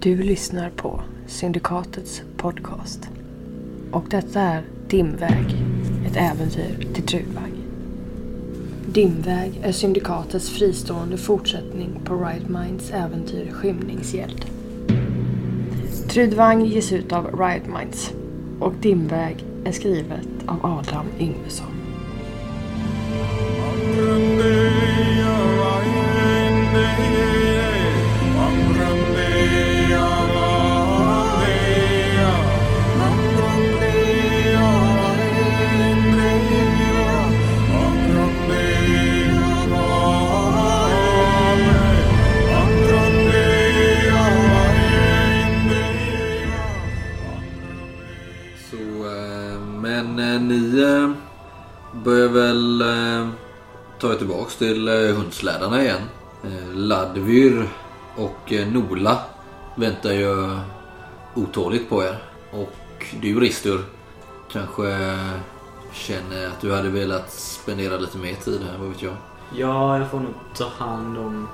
Du lyssnar på Syndikatets podcast. Och detta är Dimväg, ett äventyr till Trudvang. Dimväg är Syndikatets fristående fortsättning på Right Minds äventyr Skymningsgäld. Trudvang ges ut av Riot Minds och Dimväg är skrivet av Adam Yngvesson. Till eh, hundslädarna igen. Eh, Ladvyr och eh, Nola väntar ju otåligt på er. Och du Ristur kanske känner att du hade velat spendera lite mer tid här, vad vet jag. Ja, jag får nog ta hand om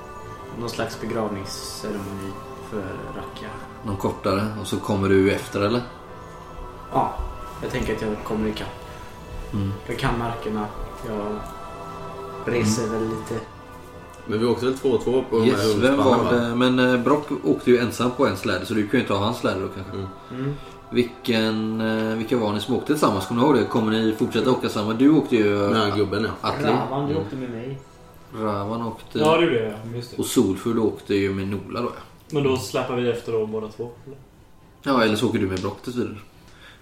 någon slags begravningsceremoni för Racka. Någon kortare och så kommer du efter eller? Ja, jag tänker att jag kommer ikapp. Mm. Jag kan markerna. Jag reser väl lite. Men vi åkte väl två och två på de här vem var va? det? Men eh, Brock åkte ju ensam på en släde så du kan ju ta hans släde då kanske. Mm. Mm. Vilken, eh, vilka var ni som åkte tillsammans? Kommer ni ihåg det? Kommer ni fortsätta åka samma? Du åkte ju... Den här gubben ja. Atli. Ravan, du åkte med mig. Ravan åkte... Ja, det gjorde jag. Just det. Och Solfull åkte ju med Nola då ja. Men då släpar vi efter då båda två? eller? Ja, eller så åker du med Brock tills vidare.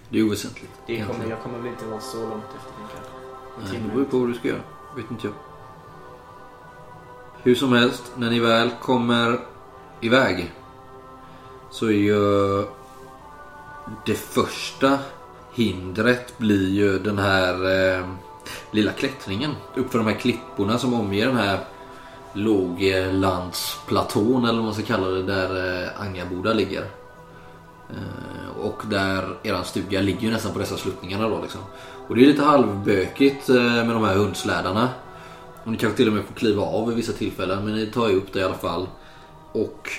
Det är oväsentligt. Det kommer, jag kommer väl inte vara så långt efter kanske. Timme. det beror ju på vad du ska göra. Vet inte jag. Hur som helst, när ni väl kommer iväg så är ju det första hindret blir ju den här eh, lilla klättringen uppför de här klipporna som omger den här låglandsplatån eller vad man ska kalla det där eh, Angaboda ligger. Eh, och där eran stuga ligger ju nästan på dessa sluttningarna då liksom. Och det är lite halvbökigt eh, med de här hundslädarna. Och ni kanske till och med får kliva av vid vissa tillfällen men ni tar ju upp det i alla fall. Och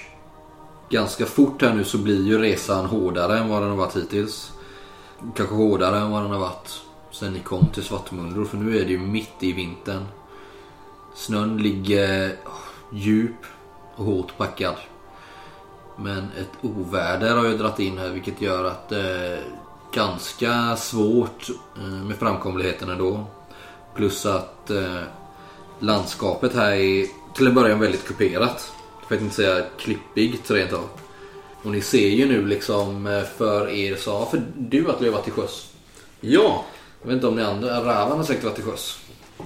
ganska fort här nu så blir ju resan hårdare än vad den har varit hittills. Kanske hårdare än vad den har varit sen ni kom till Svartmundro för nu är det ju mitt i vintern. Snön ligger djup och hårt packad. Men ett oväder har ju dragit in här vilket gör att det är ganska svårt eh, med framkomligheten ändå. Plus att eh, landskapet här är till en början väldigt kuperat. För att inte säga klippigt rent av. Och ni ser ju nu liksom eh, för er så, för du att leva till sjöss. Ja! Jag vet inte om ni andra, Ravan har säkert varit till sjöss.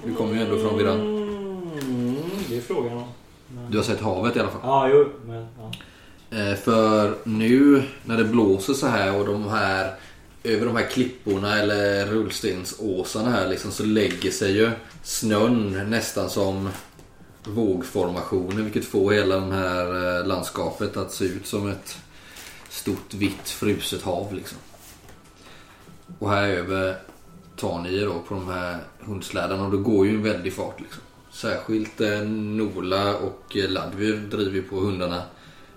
Du kommer ju ändå från Viran. Mm, det är frågan om. Du har sett havet i alla fall. Ja, jo. Men, ja. Eh, För nu när det blåser så här och de här över de här klipporna eller rullstensåsarna här liksom så lägger sig ju snön nästan som vågformationer vilket får hela det här eh, landskapet att se ut som ett stort vitt fruset hav liksom. Och här över tar ni er då på de här hundslädarna och det går ju en väldig fart liksom. Särskilt eh, Nola och eh, Ladvir driver ju på hundarna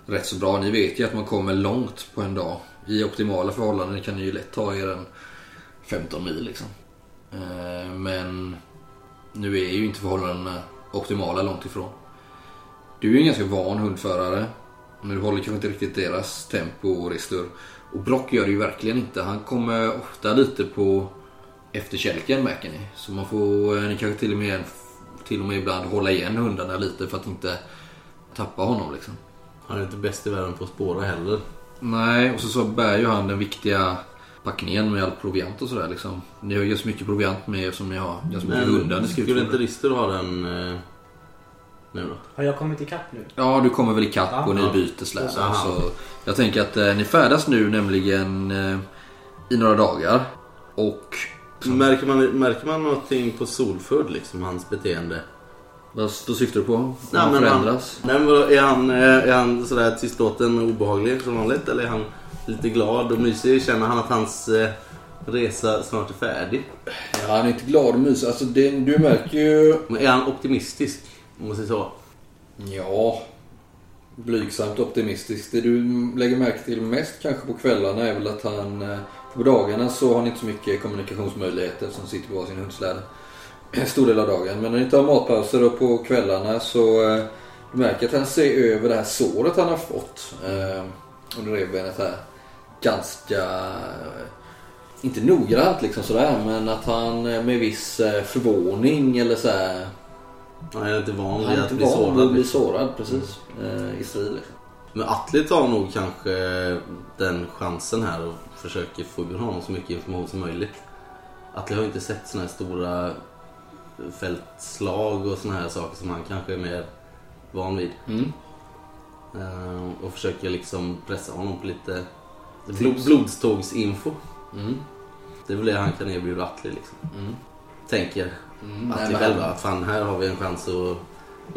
rätt så bra. Ni vet ju att man kommer långt på en dag. I optimala förhållanden kan ni ju lätt ta er en 15 mil liksom. Eh, men nu är ju inte förhållandena optimala långt ifrån. Du är ju en ganska van hundförare. Men du håller kanske inte riktigt deras tempo och restur. Och Brock gör det ju verkligen inte. Han kommer ofta lite på efterkälken märker ni. Så man får, eh, ni kanske till och med, till och med ibland hålla igen hundarna lite för att inte tappa honom liksom. Han är inte bäst i världen på att spåra heller. Nej, och så, så bär ju han den viktiga packningen med all proviant och sådär liksom. Ni har ju så mycket proviant med er som ni har ganska mycket hundar ni skulle inte Rister ha den eh, nu då? Har jag kommit ikapp nu? Ja, du kommer väl ikapp och ni byter släde. Aha. Så jag tänker att eh, ni färdas nu nämligen eh, i några dagar. Och... Märker man, märker man någonting på Solfull liksom, hans beteende? Vad då syftar du på? Nej, han men förändras? Han, nej, men är, han, eh, är han sådär tystlåten och obehaglig som vanligt? Eller är han lite glad och mysig? Känner han att hans eh, resa snart är färdig? Ja, han är inte glad och mysig. Alltså, det, du märker ju... Men är han optimistisk? Om man säger så. Ja. blygsamt optimistisk. Det du lägger märke till mest kanske på kvällarna är väl att han... eh, På dagarna så har han inte så mycket kommunikationsmöjligheter som sitter på sin hundsläde. En stor del av dagen. Men när ni tar matpauser och på kvällarna så eh, du märker att han ser över det här såret han har fått eh, under revbenet här. Ganska... eh, Inte noggrant liksom sådär men att han eh, med viss eh, förvåning eller så här Han är inte van han vid är att inte bli van vid att sårad. bli sårad precis. Eh, I strid liksom. Men Atli tar nog kanske den chansen här och försöker få ur honom så mycket information som möjligt. Atli har ju inte sett såna här stora fältslag och såna här saker som han kanske är mer van vid. Mm. Eh, Och försöker liksom pressa honom på lite blod, blodstågsinfo. Mm. Det är väl det han kan erbjuda Atli liksom. Mm. Tänker Mm. Atli själva att fan här har vi en chans att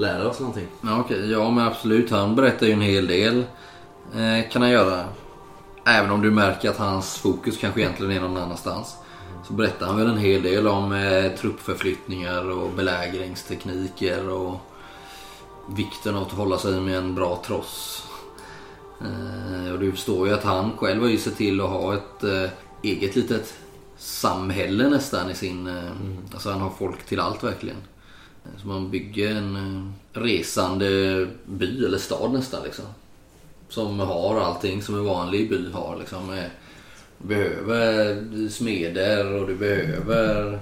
lära oss någonting. Ja, okej. ja men absolut. Han berättar ju en hel del. Eh, kan han göra. Även om du märker att hans fokus kanske egentligen är någon annanstans. Så berättar han väl en hel del om eh, truppförflyttningar och belägringstekniker och vikten av att hålla sig med en bra tross. Eh, och du förstår ju att han själv har ju sett till att ha ett eh, eget litet samhälle nästan i sin... Eh, Alltså han har folk till allt verkligen. Så man bygger en eh, resande by eller stad nästan liksom. Som har allting som en vanlig by har liksom. Eh, Du behöver smeder och du behöver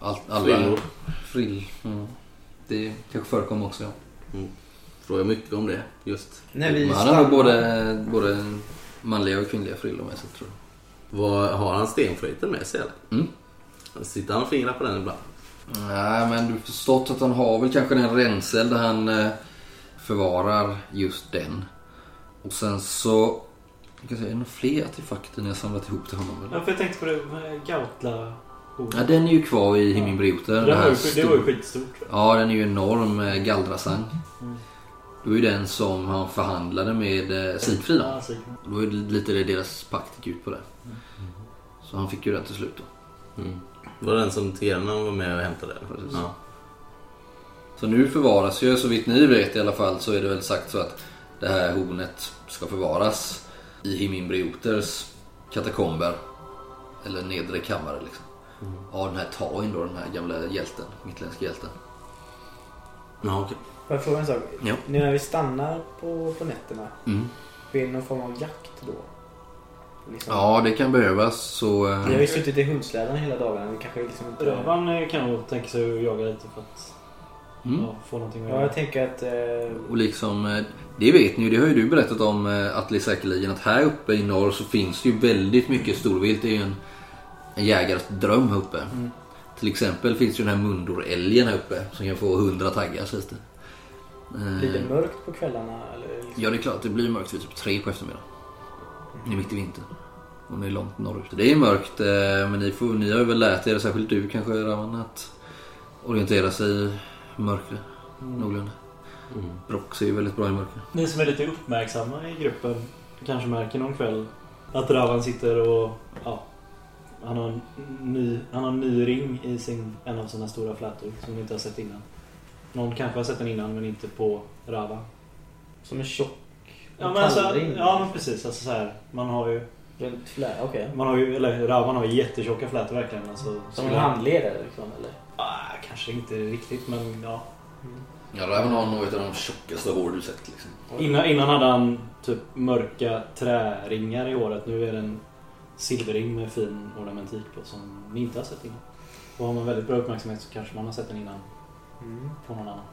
allt, alla... Frillor. Frill. Mm. Det kanske förekommer också ja. Frågar mycket om det just. När vi Men han har nog både, både manliga och kvinnliga frillor med sig tror jag. Vad, har han stenflöjten med sig eller? Mm. Sitter han och fingrar på den ibland? Nej, men du har förstått att han har väl kanske den ränsel där han eh, förvarar just den. Och sen så... Jag kan säga, är det några fler artefakter ni har samlat ihop till honom? Eller? Ja, för jag tänkte på det med Gautla Ja, den är ju kvar i Himminbrioter. det, den var här ju, det var ju stor- skitstort. Ja, den är ju enorm. eh, Galdrasang. Mm. Det var ju den som han förhandlade med eh, Sigfrid om. Ja. Det var ju lite det deras pakt gick ut på det. Så han fick ju den till slut då. Mm. Var det den som Terna var med och hämtade? Precis. Ja. Så nu förvaras ju, så vitt ni vet i alla fall, så är det väl sagt så att det här hornet ska förvaras i Himinbrioters katakomber. Eller nedre kammare liksom. Av den här Tain då, den här gamla hjälten, mittländska hjälten. Ja, okej. Får jag fråga en sak? Ja. Nu när vi stannar på, på nätterna, Mm. blir det någon form av jakt då? Liksom. Ja, det kan behövas så... eh, Vi har ju suttit i hundsläden hela dagarna. Vi kanske liksom inte... Rövan eh, kan nog tänka sig att jaga lite för att Mm. ja, få någonting att Ja, göra. jag tänker att... Eh, Och liksom, eh, det vet ni ju, det har ju du berättat om eh, Atli säkerligen att här uppe i norr så finns det ju väldigt mycket storvilt. Det är ju en, en jägares dröm här uppe. Mm. Till exempel finns ju den här mundorälgen här uppe som kan få 100 taggar sägs det. Eh, blir det mörkt på kvällarna? Eller liksom? Ja det är klart, det blir mörkt vid typ tre på eftermiddagen. Det är mitt i vintern. Och ni är långt norrut. Det är mörkt eh, men ni, får, ni har ju väl lärt er, särskilt du kanske Ravan, att orientera sig mörkret. Någorlunda. Mm. Brox är ju väldigt bra i mörker. Ni som är lite uppmärksamma i gruppen kanske märker någon kväll att Ravan sitter och ja, han har en ny, han har en ny ring i sin, en av sina stora flätor som ni inte har sett innan. Någon kanske har sett den innan men inte på Ravan. Som en tjock Ja men, alltså, ja men precis. Alltså, så här, man har ju, Runt flä? Okej. man har ju, eller Ravan har ju jättetjocka flätor verkligen. Alltså, Som en handledare liksom, eller? Ah, kanske inte riktigt men ja. Ja, Raven har nog ett av de tjockaste hår du sett liksom. Innan, innan hade han typ mörka träringar i håret. Nu är det en silverring med fin ornamentik på som ni inte har sett innan. Och har man väldigt bra uppmärksamhet så kanske man har sett den innan Mm. på någon annan.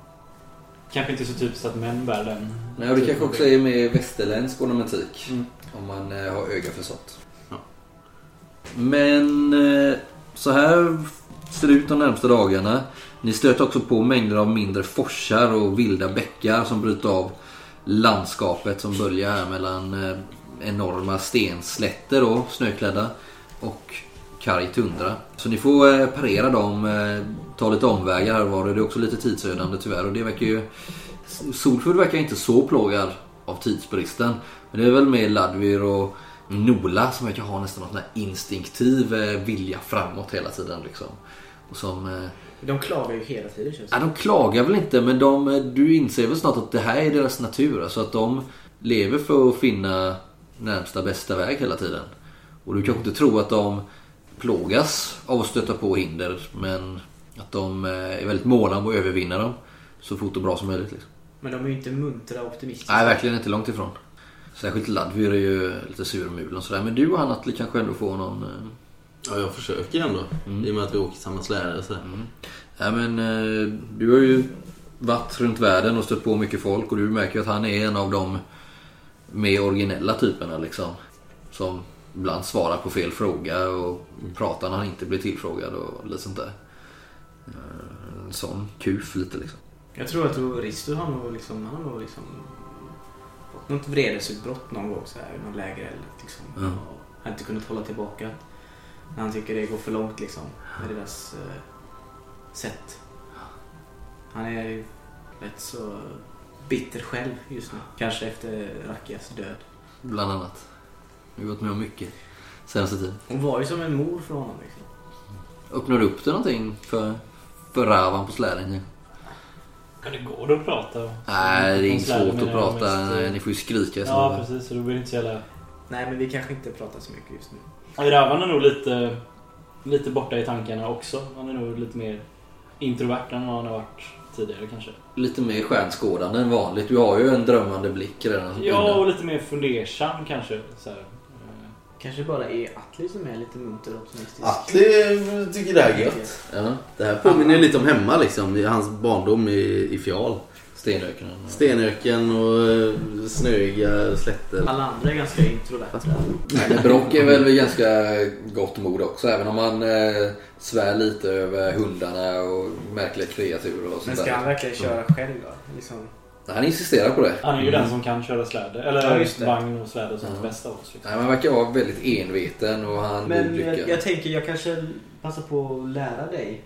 Kanske inte så typiskt att män bär den. Nej, och det kanske också är med västerländsk ornamentik. Mm. Om man eh, har öga för sånt. Ja. Men eh, så här det ut de närmsta dagarna. Ni stöter också på mängder av mindre forsar och vilda bäckar som bryter av landskapet som böljar här mellan eh, enorma stenslätter då, snöklädda och karg tundra. Så ni får eh, parera dem, eh, ta lite omvägar här var. Det är också lite tidsödande tyvärr och det verkar ju... Solfjord verkar inte så plågad av tidsbristen. Men det är väl med Ladvir och Nola som verkar ha nästan någon instinktiv eh, vilja framåt hela tiden liksom. Och som... Eh, De klagar ju hela tiden känns Ja, det de klagar väl inte men de, du inser väl snart att det här är deras natur. Alltså att de lever för att finna närmsta bästa väg hela tiden. Och du kanske inte tror att de plågas av att stöta på hinder men att de eh, är väldigt måna om att övervinna dem så fort och bra som möjligt. Liksom. Men de är ju inte muntra och optimistiska. Nej, verkligen inte långt ifrån. Särskilt Ladvir är ju lite surmulen och sådär. Men du och han Atle kanske ändå får någon... eh, Ja, jag försöker ändå. I och med att vi åker samma släde. Så. Ja, men eh, du har ju varit runt världen och stött på mycket folk och du märker ju att han är en av de mer originella typerna liksom. Som ibland svarar på fel fråga och pratar när han inte blir tillfrågad och lite sånt där. Eh, En sån kuf lite liksom. Jag tror att Risto har nog liksom, han nog liksom något vredesutbrott någon gång så här, i någon lägereld liksom. Och har inte kunnat hålla tillbaka. När han tycker det går för långt liksom. Med deras eh, sätt. Han är rätt så bitter själv just nu. Kanske efter Rakias död. Bland annat. Vi har gått med om mycket senaste tiden. Hon var ju som en mor för honom liksom. Öppnar du upp det någonting för, för Ravan på släden? Kan det gå då att prata? Nej, det är inte svårt att prata. mest, eh, Ni får ju skrika Ja, precis. Så då blir det inte så jävla... Nej men vi kanske inte pratar så mycket just nu. Ravan är nog lite, lite borta i tankarna också. Han är nog lite mer introvert än vad han har varit tidigare kanske. Lite mer stjärnskådande än vanligt. Du har ju en drömmande blick redan. Ja, och lite mer fundersam kanske. Så här. Kanske bara är Atli som är lite munter och optimistisk. Atle tycker det här är gött. Ja, Det här påminner ju lite om hemma liksom. I hans barndom i, i Fjal. stenöknen. Stenöken och eh, snöiga slätter. Alla andra är ganska introverta. Men Brock är väl ganska gott mod också. Även om han eh, svär lite över hundarna och märkliga kreatur och Men sånt ska han verkligen köra själv då? Liksom. Han insisterar på det. Han är ju den som kan köra släde. Eller Ja, just det. vagn och släde som Ja. det bästa av oss. Liksom. Nej, han verkar vara väldigt enveten och han Men jag, jag tänker jag kanske passar på att lära dig.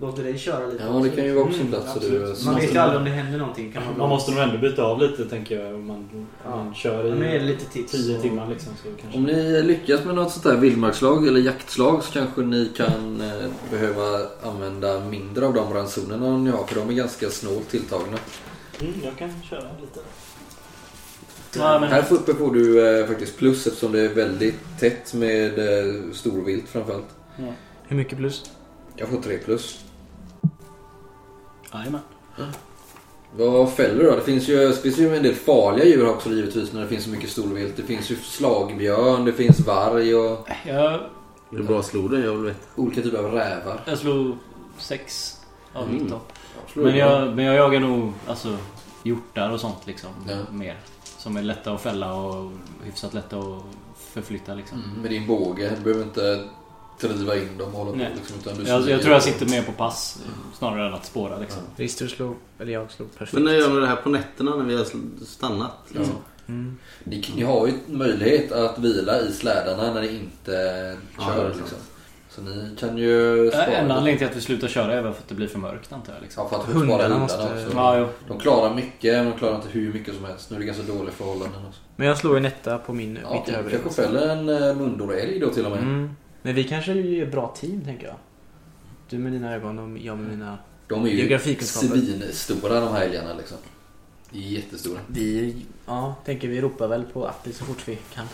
Låter dig köra lite Ja, det också. kan ju vara på sin Mm, plats. absolut. du, Man vet ju aldrig om det händer någonting. Kan man, Man måste nog ändå byta av lite tänker jag. Om man, om Ja. man kör Ja, Nu är det i lite tips. 10 och- timmar liksom. Så kanske... Om ni lyckas med något sånt där vildmarkslag eller jaktslag så kanske ni kan eh, behöva använda mindre av de ransonerna ni har för de är ganska snålt tilltagna. Mm, jag kan köra lite. Ja, men... Här uppe får du eh, faktiskt plus eftersom det är väldigt tätt med eh, storvilt framförallt. Ja. Hur mycket plus? Jag får 3 plus. Jajamän. Vad fäller du då? Det finns ju, finns ju en del farliga djur också givetvis när det finns så mycket storvilt. Det finns ju slagbjörn, det finns varg och Jag, Hur bra slog det? Jag vill veta. olika typer av rävar. jag slog 6 av Mm. 19. Slår Men jag, men jag jagar nog alltså, hjortar och sånt liksom. Ja. Mer. Som är lätta att fälla och hyfsat lätta att förflytta liksom. Mm, med din båge. Du behöver inte driva in dem och hålla på Nej. liksom, utan du Jag, jag tror jag sitter mer på pass snarare än att spåra liksom. Rister slog, eller jag slog perfekt. Men när gör ni det här på nätterna när vi har stannat? Liksom? Mm. Ni, ni har ju möjlighet att vila i slädarna när ni inte Ja, kör. sant. liksom. Så ni kan ju spara. Enda anledningen till att vi slutar köra är väl för att det blir för mörkt antar jag. Liksom. Ja, för att spara Hundarna måste- också. Ja, jo. De klarar mycket, men de klarar inte hur mycket som helst. Nu är det ganska dåliga förhållanden också. Men jag slog en etta på min, Ja, mitt överlevnad. kanske fäller en uh, mundorälg då till och med. Mm. Men vi kanske är ett bra team tänker jag. Du med dina ögon och jag med mina... De är ju svinstora de här älgarna liksom. Jättestora. Vi, ja, tänker vi ropar väl på Atli så fort vi kan.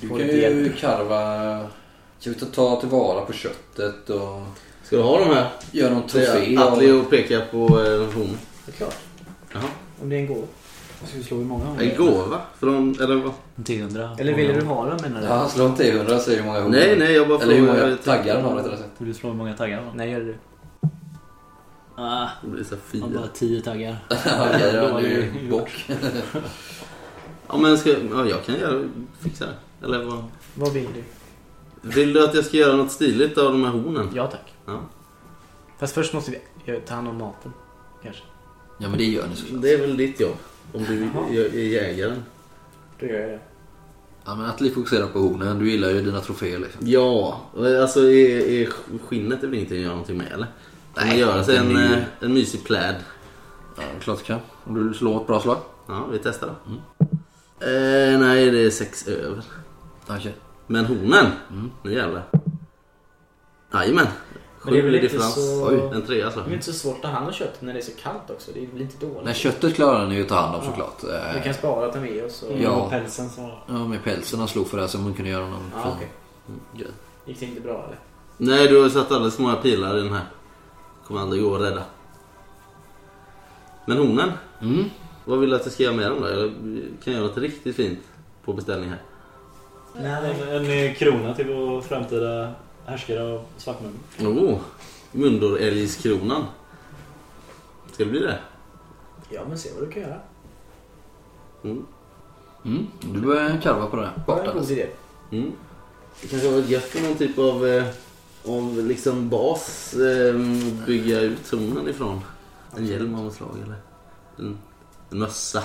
Du kan ju karva... Kan vi ta- ta tillvara på köttet och Ska du ha de här? göra någon trofé Atli av... och pekar på eh, hon. Det är klart. Jaha. Om det är en gåva. Ska vi slå i många En gåva? Från, eller vad? 300. Eller ville du ha den menar du? Ja, slå en T100 säger hur många horn. Nej, nej, jag bara Eller hur många taggar han har rättare sagt. Vill du slå hur många taggar då? Nej, gör det du. Ah, Det blir så har bara fyra. 10 taggar. Ja, det är gjort. bock. Ja, men ska, ja, jag kan göra, fixa det. Eller vad? Vad vill du? Vill du att jag ska göra något stiligt av de här hornen? Ja tack. Ja. Fast först måste vi göra- ta hand om maten. Kanske. Ja, men det gör ni såklart. Det är väl ditt jobb. Om du Jaha. är jägaren. Då gör jag det. Ja, men Atli fokuserar på hornen. Du gillar ju dina troféer liksom. Ja, alltså är, är skinnet är väl ingenting att göra någonting med eller? Kan man göra sig en, ju- eh, en mysig pläd? Ja, klart du kan. Om du slår ett bra slag. Ja, vi testar då. Eh, nej, det är sex över. Okej. Men hornen? Mm. Nu jävlar. Jajamän. Men det är väl inte differens. så- Oj, en trea alltså. Det är inte så svårt att ta hand om kött när det är så kallt också. Det blir inte dåligt. Nej, köttet klarar den ju att ta hand om Ja. såklart. Vi Eh, kan spara och ta med oss. Och... Ja. Ja. Och pälsen så... Ja, med pälsen han slog för det så man kunde göra någon Ja, fin okej. grej. Gick det inte bra eller? Nej, du har satt alldeles för många pilar i den här. Kommer aldrig gå att rädda. Men honen, Mm. vad vill du att jag ska göra med den då? Jag kan göra något riktigt fint på beställning här. En, en krona till vår framtida härskare av Svartmun. Oh, Mundorälgskronan. Ska det bli det? Ja, men se vad du kan göra. Mm. Mm. Du börjar karva på det. Det var en Borta. god idé. Mm. Det kanske var gött med någon typ av, eh, av liksom bas eh, bygga ut zonen ifrån. En hjälm av något slag eller en, en mössa.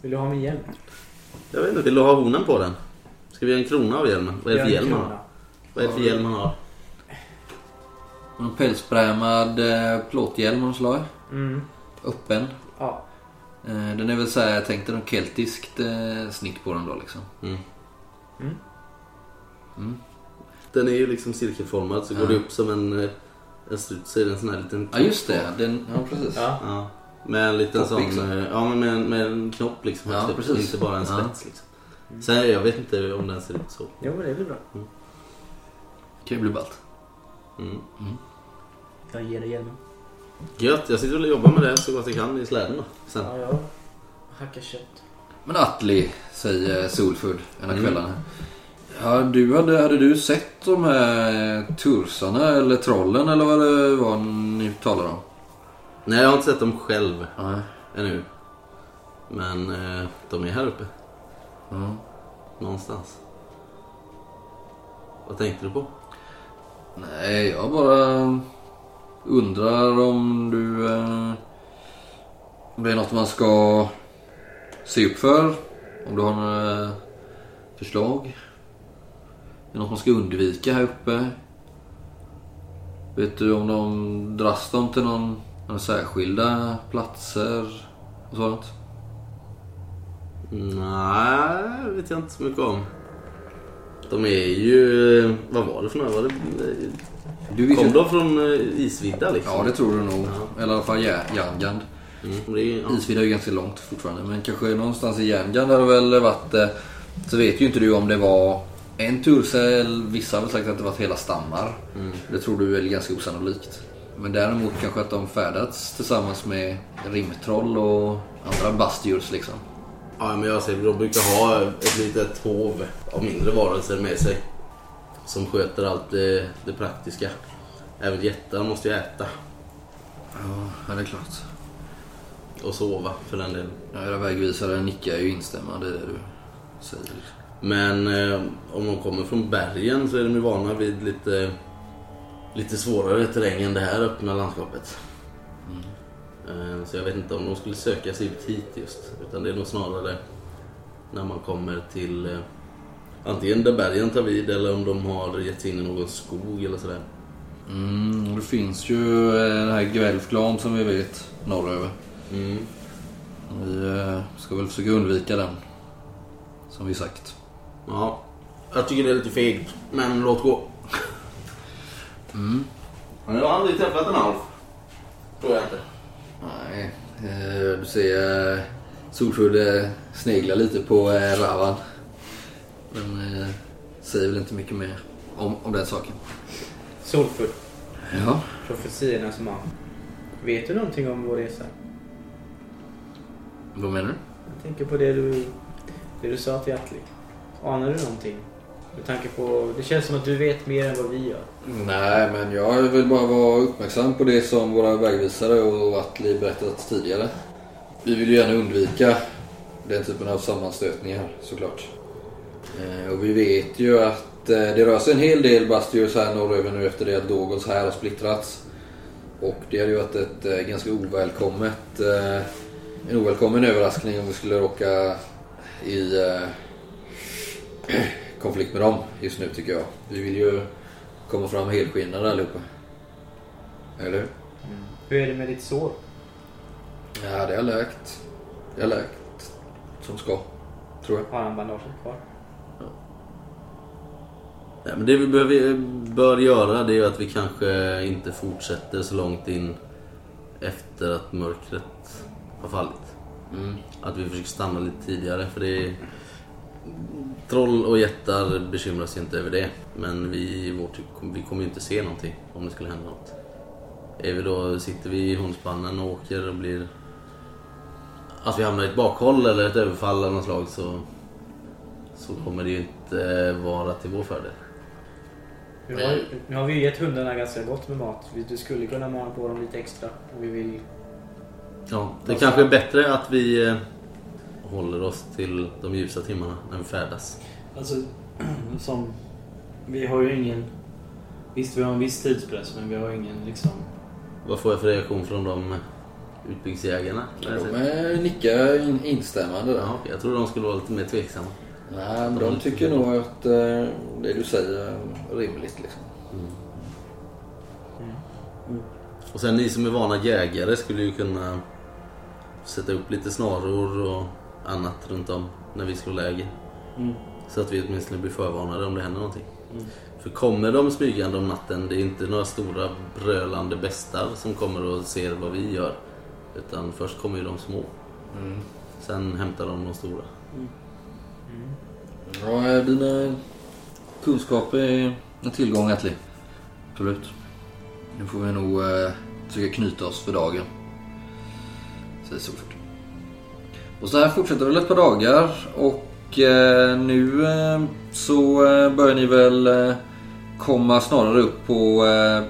Vill du ha min hjälm? Jag vet inte, vill du ha honen på den? Ska vi göra en krona av hjälmen? Vad är det för hjälm han har? Vad är det för hjälm han har? En pälsbrämad eh, plåthjälm av något slag. Mm. Öppen. Ja. Eh, Den är väl såhär, jag tänkte något keltiskt eh, snitt på den då liksom. Mm. Mm. Mm. Den är ju liksom cirkelformad så Ja. går det upp som en, en struts så det en sån här liten Ja just det, den, ja precis. Ja. Ja. Med en liten Knopp, sån, liksom. eh, ja men med en, med en knopp liksom. Ja, högst upp, precis. Inte bara en Ja. spets liksom. Sen jag vet inte om den ser ut så. Jo, men det blir bra. Kan ju bli ballt. Mm. Jag ger dig hjälmen. Gött, jag sitter och jobbar med det så gott jag kan i släden då. Sen. Ja, jag hackar kött. Men Atli, säger Solfood en av Mm. kvällarna. Ja, du hade, hade du sett de här tursarna eller trollen eller vad det var ni talade om? Nej jag har inte sett dem själv Nej. ännu. Men eh, de är här uppe. Ja. Någonstans. Vad tänkte du på? Nej, jag bara undrar om du... Eh, om det är något man ska se upp för? Om du har några förslag? Är det något man ska undvika här uppe? Vet du om de dras de till någon, några särskilda platser och sånt? Nej, det vet jag inte så mycket om. De är ju... Vad var det för några? Var det, Du kom de från eh, isvidda liksom? Ja, det tror du nog. Eller i alla fall Jär- Järngand. Mm, är, ja. Isvidda är ju ganska långt fortfarande. Men kanske någonstans i Järngand har det väl varit... eh, Så vet ju inte du om det var en tursäl. Vissa har väl sagt att det var hela stammar. Det tror du är väl ganska osannolikt. Men däremot kanske att de färdats tillsammans med rimtroll och andra bastdjurs liksom. Ja, men jag ser, de brukar ha ett litet hov av mindre varelser med sig. Som sköter allt det, det praktiska. Även jättar måste ju äta Ja, det är klart. och sova för den delen. Ja, era vägvisare nickar ju instämmande i det du säger. Liksom. Men eh, om de kommer från bergen så är de ju vana vid lite, lite svårare terräng än det här öppna landskapet. Eh, så jag vet inte om de skulle söka sig ut hit just. Utan det är nog snarare när man kommer till eh, antingen där bergen tar vid eller om de har gett sig in i någon skog eller sådär. Mm, det finns ju eh, den här Gvelfklan som vi vet norröver. Mm. Vi ska väl försöka undvika den. Som vi sagt. Ja, jag tycker det är lite fegt. Men låt gå. Mm. Men jag har aldrig träffat en alf. Tror jag inte. Nej, eh, du ser eh, eh, sneglar lite på eh, Ravan. Men eh, säger väl inte mycket mer om, om den saken. Solfull. Ja. Profetiornas man. Vet du någonting om vår resa? Vad menar du? Jag tänker på det du, det du sa till Atli. Anar du någonting? Med tanke på... Det känns som att du vet mer än vad vi gör. Nej, men jag vill bara vara uppmärksam på det som våra vägvisare och Atli berättat tidigare. Vi vill ju gärna undvika den typen av sammanstötningar såklart. Eh, och vi vet ju att eh, det rör sig en hel del Bastius här norröver nu efter det att Dogos här har splittrats. Och det hade ju varit ett eh, ganska ovälkommet, en ovälkommen överraskning om vi skulle råka i konflikt med dem just nu tycker jag. Vi vill ju komma fram helskinnade allihopa. Eller hur? Hur är det med ditt sår? Ja, det har läkt. Det har läkt som ska. Tror jag. Har han bandaget kvar? Nej, men det vi behöver, bör göra det är att vi kanske inte fortsätter så långt in efter att mörkret har fallit. Mm. Att vi försöker stanna lite tidigare för det är... Troll och jättar bekymrar sig inte över det. Men vi, vårt, vi kommer ju inte se någonting om det skulle hända något. Är vi då, sitter vi i hundspannen och åker och blir... Att vi hamnar i ett bakhåll eller ett överfall av något slag så... Så kommer det ju inte vara till vår fördel. Nu har, nu har vi gett hundarna ganska gott med mat. Du skulle kunna mana på dem lite extra. Och vi vill... Ja, det kanske är bättre att vi eh, håller oss till de ljusa timmarna när vi färdas. Alltså, som... Vi har ju ingen... Visst, vi har en viss tidspress, men vi har ingen liksom... Vad får jag för reaktion från de utbyggsjägarna? De är nickar in, instämmande där. Ja, jag tror de skulle vara lite mer tveksamma. Nej, men de tycker nog att eh, det du säger är rimligt. Liksom. Och sen ni som är vana jägare skulle ju kunna sätta upp lite snaror och annat runt om när vi slår läger. Mm. Så att vi åtminstone blir förvarnade om det händer någonting. Mm. För kommer de smygande om natten, det är inte några stora brölande bestar som kommer och ser vad vi gör. Utan först kommer ju de små. Sen hämtar de de stora. Ja, eh, dina kunskaper är en tillgång Atli. Absolut. Nu får vi nog eh, försöka knyta oss för dagen. Säger Solford. Och så här fortsätter det väl ett par dagar och eh, nu eh, så eh, börjar ni väl eh, komma snarare upp på eh,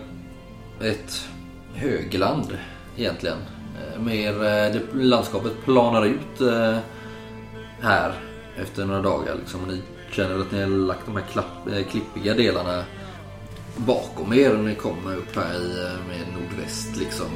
ett högland egentligen. Eh, mer, eh, det, landskapet planar ut eh, här efter några dagar. Liksom. Ni känner att ni har lagt de här klapp, eh, klippiga delarna bakom er när ni kommer upp här i eh, med nordväst liksom.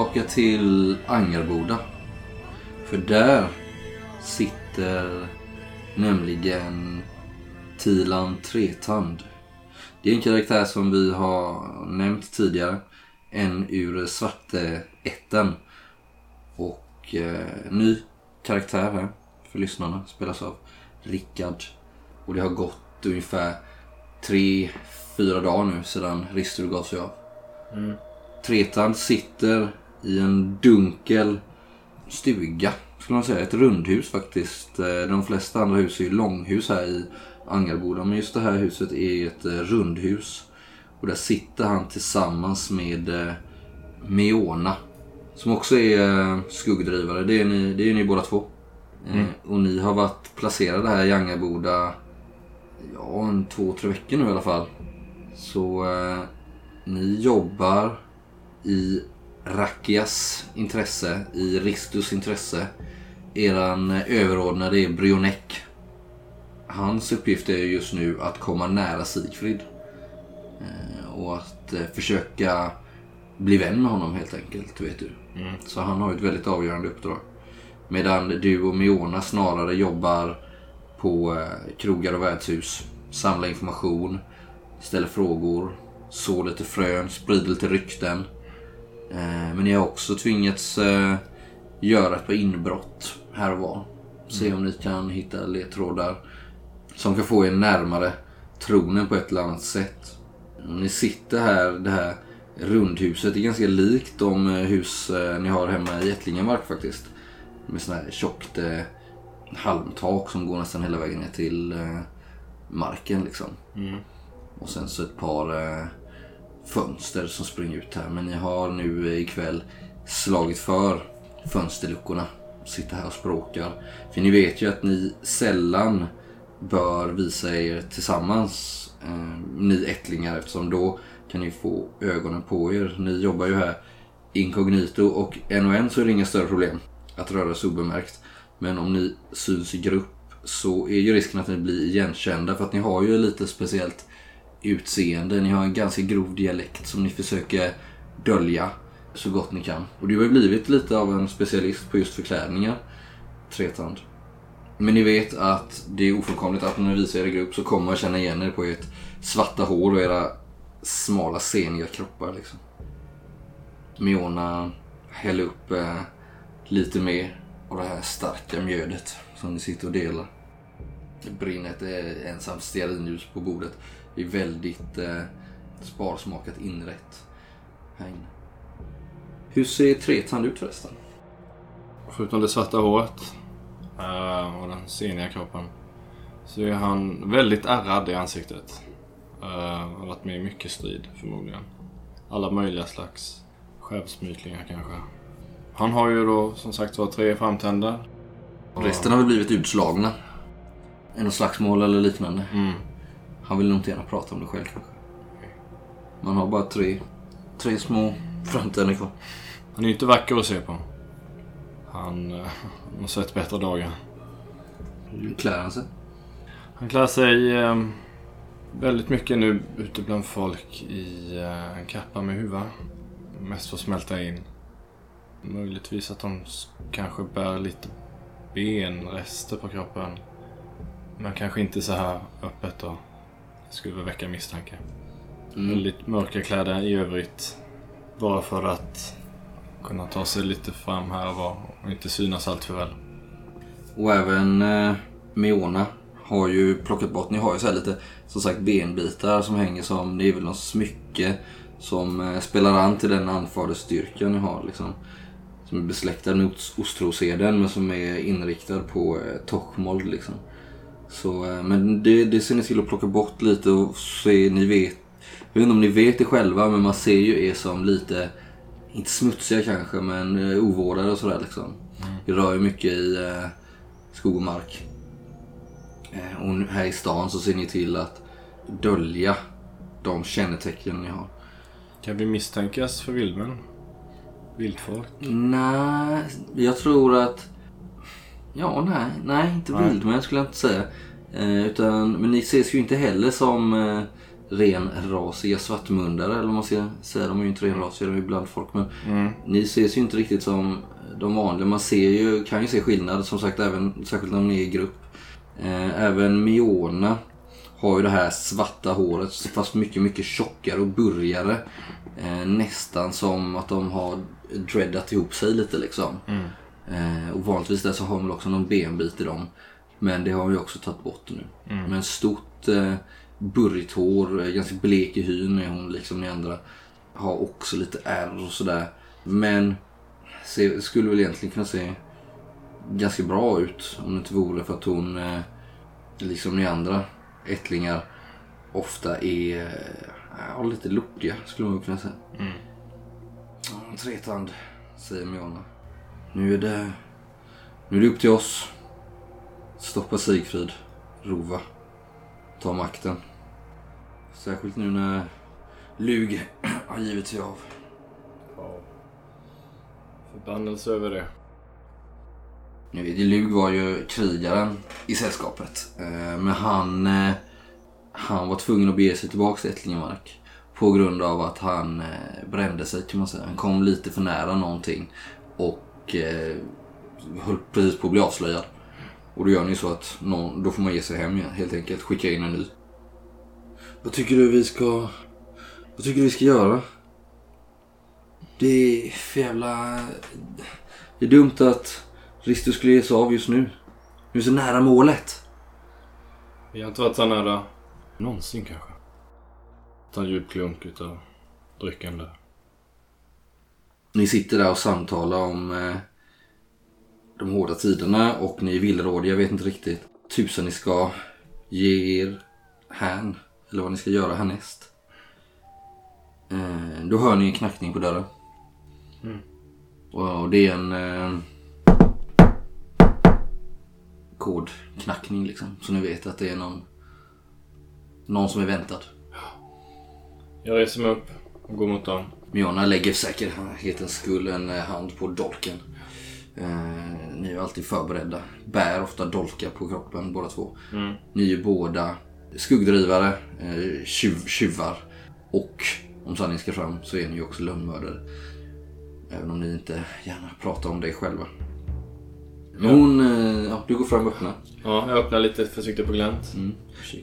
Tillbaka till Angerboda. För där sitter nämligen Tilan Tretand. Det är en karaktär som vi har nämnt tidigare. En ur Svarte ätten. Och eh, ny karaktär här för lyssnarna. Spelas av Rickard. Och det har gått ungefär tre, fyra dagar nu sedan Ristur gav sig av. Tretand sitter i en dunkel stuga, skulle man säga. Ett rundhus faktiskt. Eh, De flesta andra hus är ju långhus här i Angerboda. Men just det här huset är ett eh, rundhus. Och där sitter han tillsammans med eh, Meona. Som också är skuggdrivare. Det är ni, det är ni båda två. Eh, Och ni har varit placerade här i Angerboda ja, en två, tre veckor nu i alla fall. Så eh, ni jobbar i Rakias intresse, i Ristus intresse. Eran eh, överordnade är Brionek. Hans uppgift är just nu att komma nära Sigfrid. Eh, Och att eh, försöka bli vän med honom helt enkelt, vet du. Så han har ett väldigt avgörande uppdrag. Medan du och Miona snarare jobbar på krogar och värdshus. Samlar information, ställer frågor, så lite frön, sprider lite rykten. Eh, Men ni har också tvingats eh, göra ett par inbrott här och var. Se om ni kan hitta ledtrådar som kan få er närmare tronen på ett eller annat sätt. Ni sitter här, det här rundhuset är ganska likt de eh, hus ni har hemma i Ättlingemark faktiskt. Med sån här tjockt halmtak som går nästan hela vägen ner till marken liksom. Och sen så ett par fönster som springer ut här. Men ni har nu ikväll slagit för fönsterluckorna. Sitter här och språkar. För ni vet ju att ni sällan bör visa er tillsammans. Eh, ni ättlingar eftersom då kan ni få ögonen på er. Ni jobbar ju här inkognito och en och en så är det inga större problem att röra sig obemärkt. Men om ni syns i grupp så är ju risken att ni blir igenkända för att ni har ju lite speciellt utseende. Ni har en ganska grov dialekt som ni försöker dölja. så gott ni kan. Och du har ju blivit lite av en specialist på just förklädningar, Tretand. Men ni vet att det är ofrånkomligt att när ni visar er i grupp så kommer man känna igen er på ert svarta hår och era smala seniga kroppar liksom. Miona häller upp eh, lite mer av det här starka mjödet som ni sitter och delar. Det brinner ett eh, ensamt stearinljus på bordet. Det är väldigt eh, sparsmakat inrätt här inne. Hur ser Tretand ut förresten? Förutom det svarta håret eh, och den seniga kroppen så är han väldigt ärrad i ansiktet. Uh, har varit med i mycket strid förmodligen. Alla möjliga slags skämsmytlingar kanske. Han har ju då som sagt var tre framtänder. Resten har väl blivit utslagna. Är något slagsmål eller liknande. Mm. Han vill nog inte gärna prata om det själv kanske. Man har bara tre, tre små framtänder kvar. Han är ju inte vacker att se på. Han uh, har sett bättre dagar. Hur klär han sig? Han klär sig eh, väldigt mycket nu ute bland folk i eh, en kappa med huva. Mest för att smälta in. Möjligtvis att de s- kanske bär lite benrester på kroppen. Men kanske inte så här öppet då. Skulle väl väcka misstanke. Mm. Väldigt mörka kläder i övrigt. Bara för att kunna ta sig lite fram här och var och inte synas allt för väl. Och även eh, Miona har ju plockat bort, ni har ju så lite som sagt benbitar som hänger som, det är väl något smycke som eh, spelar an till den anfadersstyrkan ni har liksom. Som är besläktad med os- ostrosedeln men som är inriktad på eh, Tochmold liksom. Så, eh, men det, det ser ni till att plocka bort lite och se, ni vet, jag vet inte om ni vet det själva men man ser ju er som lite, inte smutsiga kanske men eh, ovårdade och sådär liksom. Vi rör ju mycket i eh, skog och mark. Eh, och här i stan så ser ni till att dölja de kännetecken ni har. Kan vi misstänkas för vildmän? Vildfolk? Nej, jag tror att... Ja, nej, nej inte Nej. vildmän skulle jag inte säga. Eh, utan, men ni ses ju inte heller som eh, renrasiga svartmundare. Eller vad man ska säga. De är ju inte renrasiga, de är ju bland folk. Men Mm. ni ses ju inte riktigt som de vanliga. Man ser ju, kan ju se skillnad som sagt, även, särskilt när ni är i grupp. Eh, även Miona har ju det här svarta håret fast mycket, mycket tjockare och burgare. Eh, nästan som att de har dreadat ihop sig lite liksom. Mm. Eh, och vanligtvis där så har man också någon benbit i dem. Men det har vi också tagit bort nu. Mm. Men stort eh, burrigt hår, eh, ganska blek i hyn är hon liksom ni andra. Har också lite ärr och sådär. Men se, skulle väl egentligen kunna se ganska bra ut om det inte vore för att hon, eh, liksom ni andra ättlingar, ofta är eh, lite lortiga skulle man kunna säga. Mm. Tretand, säger Miona. Nu är det, nu är det upp till oss. Stoppa Sigfrid, Rova, ta makten. Särskilt nu när Lug har givit sig av. Förbannelse över det. Nu vet Lug var ju krigaren i sällskapet. Eh, Men han, eh, han var tvungen att bege sig tillbaka till Ättlingemark. På grund av att han eh, brände sig kan man säga. Han kom lite för nära någonting. Och eh, höll precis på att bli avslöjad. Och då gör ni så att någon, då får man ge sig hem igen, helt enkelt. Skicka in en ny. Vad tycker du vi ska... Vad tycker du vi ska göra? Det är för jävla... Det är dumt att Ristus skulle ge sig av just nu. Nu är så nära målet. Vi har inte varit så nära någonsin kanske. Ta en djup klunk utav drycken där. Ni sitter där och samtalar om eh, de hårda tiderna och ni är villrådiga, vet inte riktigt tusen ni ska ge er hän. Eller vad ni ska göra härnäst. Eh, då hör ni en knackning på dörren. Mm. Och, och det är en eh, kodknackning liksom. Så ni vet att det är någon, någon som är väntad. Jag reser mig upp och går mot dem. Miona lägger för säkerhetens skull en eh, hand på dolken. Eh, ni är alltid förberedda. Bär ofta dolkar på kroppen båda två. Mm. Ni är båda skuggdrivare, eh, tjuv, tjuvar och om sanningen ska fram så är ni ju också lönnmördare. Även om ni inte gärna pratar om det själva. Men hon, eh, ja, du går fram och öppnar. Ja, jag öppnar lite försiktigt på glänt. Mm.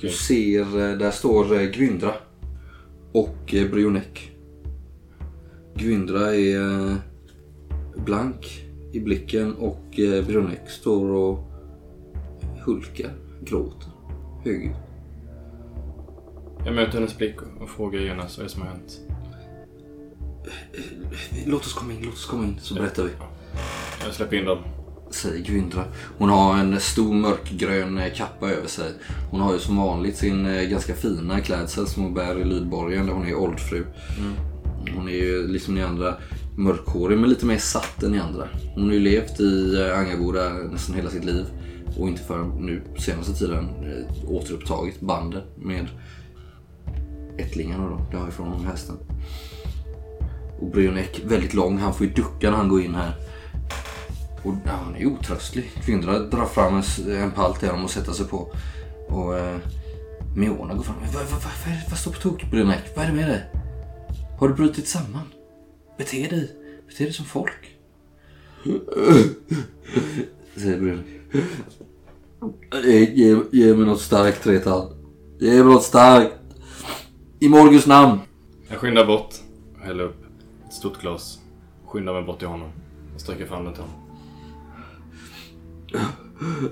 Du ser, eh, där står eh, Gwyndra och Brionek. Gwyndra är eh, blank i blicken och eh, Brionek står och hulkar, gråter, högljutt. Jag möter hennes blick och- frågar genast vad det är som har hänt. Låt oss komma in, låt oss komma in så berättar vi. Jag släpper in dem. Säger Gwyndra. Hon har en stor mörkgrön eh, kappa över sig. Hon har ju som vanligt sin ganska fina klädsel som hon bär i Lydborgen där hon är oldfru. Hon är ju liksom ni andra mörkhårig men lite mer satt än ni andra. Hon har ju levt i eh, Angaboda nästan hela sitt liv och inte förrän nu på senaste tiden eh, återupptagit banden med ättlingarna då, därifrån hästen. Och Brionek väldigt lång, han får ju ducka när han går in här. Och ja, han är otröstlig. Kvinnorna drar fram en, en pall till honom och sätter sig på. Och eh, Miona går fram. Vad, är det- vad står på tok Brionek? Vad är det med dig? Har du brutit samman? Bete dig. Bete dig som folk. Säger Brunnek. Ge, ge, ge mig något starkt Tretan. Ge mig något starkt. I Morgus namn. Jag skyndar bort häller upp ett stort glas. Skyndar mig bort till honom. Och sträcker fram det till honom.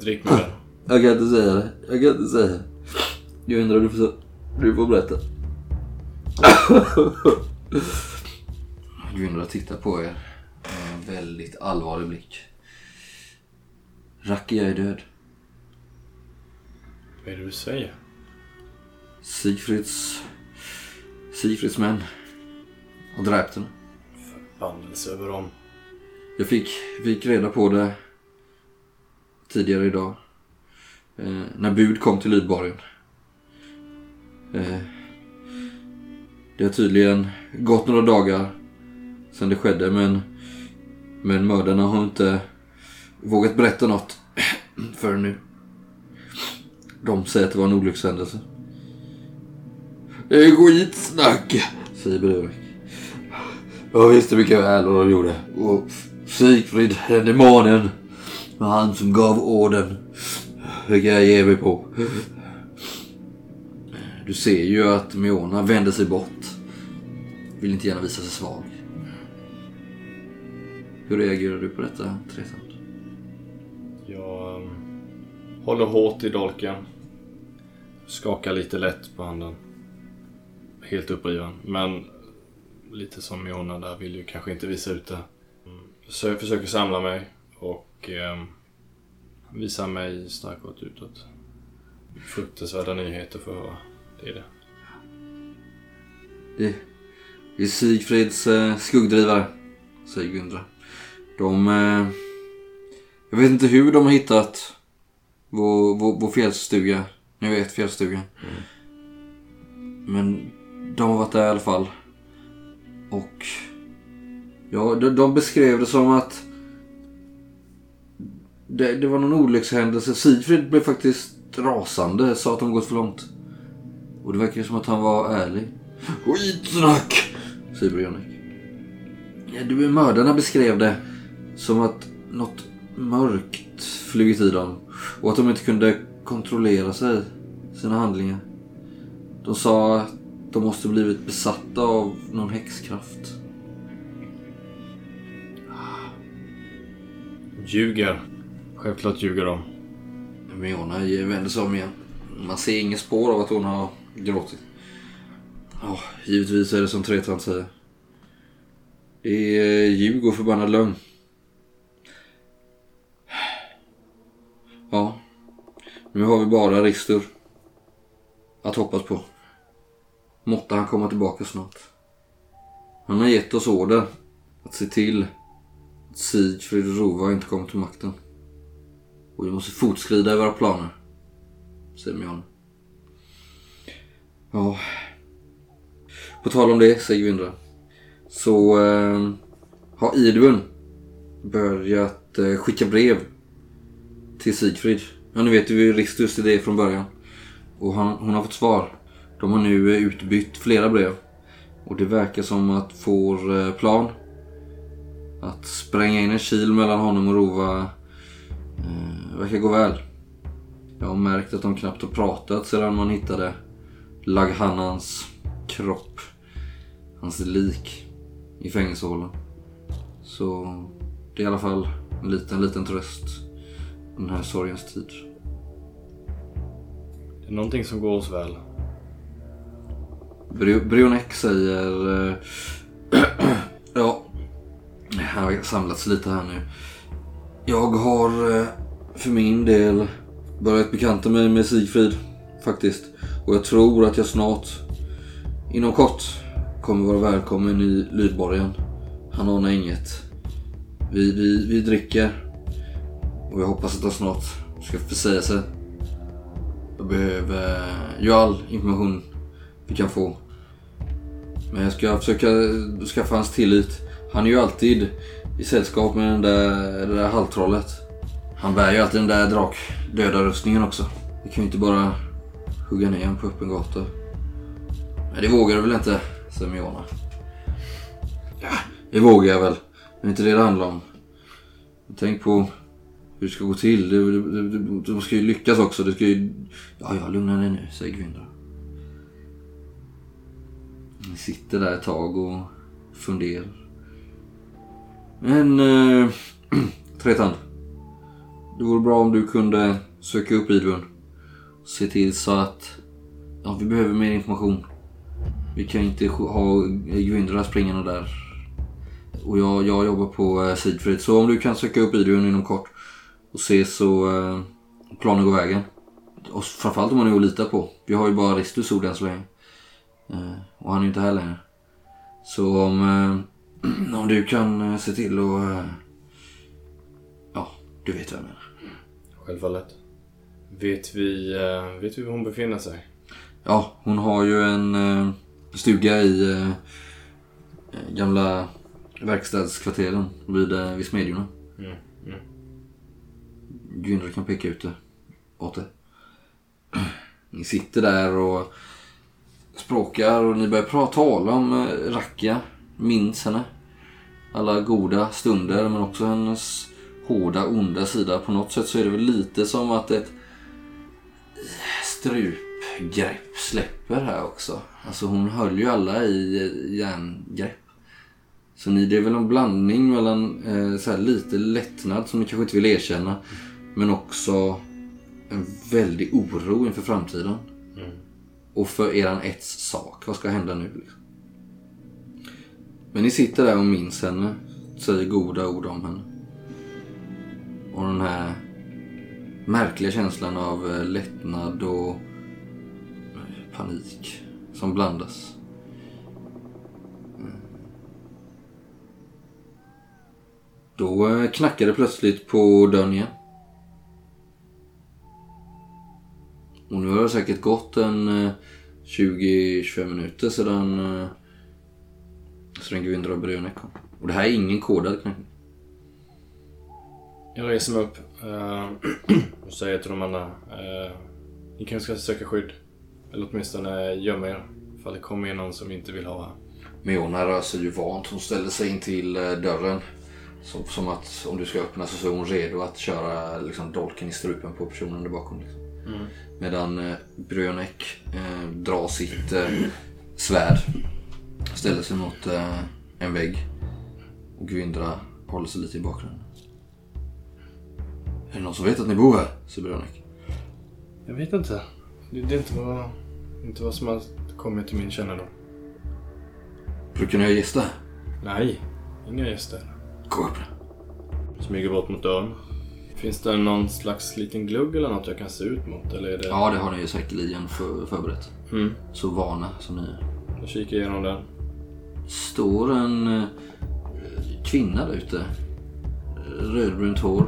Drick med den. Jag kan inte säga det. Jag kan inte säga det. Jag undrar du får, du får berätta. Gundra tittar på er med en väldigt allvarlig blick. Rakia är död. Vad är det du säger? Sigfrids... Sigfrids män har dräpt henne. Förbannelse över dem. Jag fick, fick reda på det tidigare idag. Eh, när bud kom till Lydborgen. Eh, det har tydligen gått några dagar sedan det skedde men, men mördarna har inte vågat berätta något förrän nu. De säger att det var en olyckshändelse. Det är skitsnack, säger Brevik. Jag visste mycket väl vad de gjorde. Och Sigfrid, den demonen, var han som gav orden. Vilka jag ger mig på. Du ser ju att Miona vänder sig bort. Vill inte gärna visa sig svag. Hur reagerar du på detta, Tretand? Jag um, håller hårt i dolken. Skakar lite lätt på handen. Helt uppriven. Men lite som Miona där vill ju kanske inte visa ut det. Så jag försöker samla mig och um, visa mig starkare utåt. Fruktansvärda nyheter för att höra. Det är det. Det, är Sigfrids eh, skuggdrivare, säger Gundra. De... Eh, jag vet inte hur de har hittat vår, vår, vår fjällstuga. Ni vet fjällstugan. Men de har varit där i alla fall. Och... Ja, de, de beskrev det som att... Det, det var någon olyckshändelse. Sigfrid blev faktiskt rasande. Sa att de gått för långt. Och det verkar som att han var ärlig. Skitsnack! Ja, du, mördarna beskrev det som att något mörkt flugit i dem. Och att de inte kunde kontrollera sig, sina handlingar. De sa att de måste blivit besatta av någon häxkraft. Ljuger. Självklart ljuger de. Miona vänder sig om igen. Man ser inget spår av att hon har gråtit. Ja, givetvis är det som Tretant säger. Det är ljug och förbannad lögn. Ja, nu har vi bara Ristur att hoppas på. Måtte han komma tillbaka snart. Han har gett oss order att se till att Sigfrid och Rova inte kommer till makten. Och vi måste fortskrida i våra planer. Säger Mion. Ja. På tal om det, säger Vindra. Så eh, har Idun börjat eh, skicka brev till Sigfrid. Ja, ni vet ju Ristus idé från början. Och han, hon har fått svar. De har nu eh, utbytt flera brev. Och det verkar som att Får eh, plan Att spränga in en kil mellan honom och Rova eh, verkar gå väl. Jag har märkt att de knappt har pratat sedan man hittade Laghannans kropp. Hans lik i fängelsehålan. Så det är i alla fall en liten, liten tröst den här sorgens tid. Det är någonting som går oss väl. Brio- Brionek säger... eh, ja, här har samlats lite här nu. Jag har eh, för min del börjat bekanta mig med Sigfrid faktiskt. Och jag tror att jag snart, inom kort, kommer vara välkommen i Lydborgen. Han anar inget. Vi, vi, vi dricker. Och jag hoppas att han snart ska försäga sig. Jag behöver ju all information vi kan få. Men jag ska försöka skaffa hans tillit. Han är ju alltid i sällskap med den där, det där halvtrollet. Han bär ju alltid den där drakdödarrustningen också. Vi kan ju inte bara hugga ner honom på öppen gata. Nej, det vågar du väl inte, Semiona. Ja, det vågar jag väl. Men det är inte det det handlar om. Tänk på hur det ska gå till. Du, du, du, du ska ju lyckas också. Du ska ju... Ja, ja, lugna dig nu, säger Gvinda. Ni sitter där ett tag och funderar. Men... Eh, Tretand. Det vore bra om du kunde söka upp Idun. Se till så att... Ja, vi behöver mer information. Vi kan inte ha Gwyndra springande där. Och jag, jag jobbar på eh, Sidfrid. Så om du kan söka upp Idun inom kort. Och se så eh, planen går vägen. Och framförallt om man är att lita på. Vi har ju bara Ristus ord än så länge. Eh, och han är ju inte här längre. Så om, eh, om du kan eh, se till och... Eh, ja, du vet vad jag menar. Självfallet. Vet vi, vet vi var hon befinner sig? Ja, hon har ju en stuga i eh, gamla verkstadskvarteren vid, eh, vid Smedjorna. Mm, mm. Gwyndra kan peka ut det åt det. Ni sitter där och språkar och ni börjar prata, tala om eh, Rakia. Minns henne. Alla goda stunder men också hennes hårda, onda sida. På något sätt så är det väl lite som att ett strupgrepp släpper här också. Alltså hon höll ju alla i järngrepp. Så ni, det är väl en blandning mellan eh, så här lite lättnad som ni kanske inte vill erkänna. Men också en väldig oro inför framtiden. Och för eran ets sak. Vad ska hända nu? Liksom? Men ni sitter där och minns henne. Säger goda ord om henne. Och den här märkliga känslan av eh, lättnad och panik som blandas. Då knackade knackar det plötsligt på dörren igen. Och nu har det säkert gått en eh, 20-25 minuter sedan eh, sedan Gwyndra och Brönek kom. Och det här är ingen kodad knackning. Jag reser mig upp och säger till de andra. ni kanske ska söka skydd. Eller åtminstone gömma er. Ifall det kommer in någon som inte vill ha. Meona rör sig ju vant. Hon ställer sig in till eh, dörren. Som, som att om du ska öppna så är hon redo att köra liksom, dolken i strupen på personen där bakom. Liksom. Medan eh, Brönek eh, drar sitt eh, svärd. Ställer sig mot eh, en vägg. Och Gwyndra håller sig lite i bakgrunden. Är det någon som vet att ni bor här? säger Brönek. Jag vet inte. Det, det är inte vad, inte vad som har kommit till min kännedom. Brukar ni ha gäster? Nej, inga gäster. Gå upp. Smyger bort mot dörren. Finns det någon slags liten glugg eller något jag kan se ut mot? Eller är det... Ja, det har ni ju säkerligen för, förberett. Mm. Så vana som ni är. Jag kikar igenom den. står en eh, kvinna där ute. Rödbrunt hår.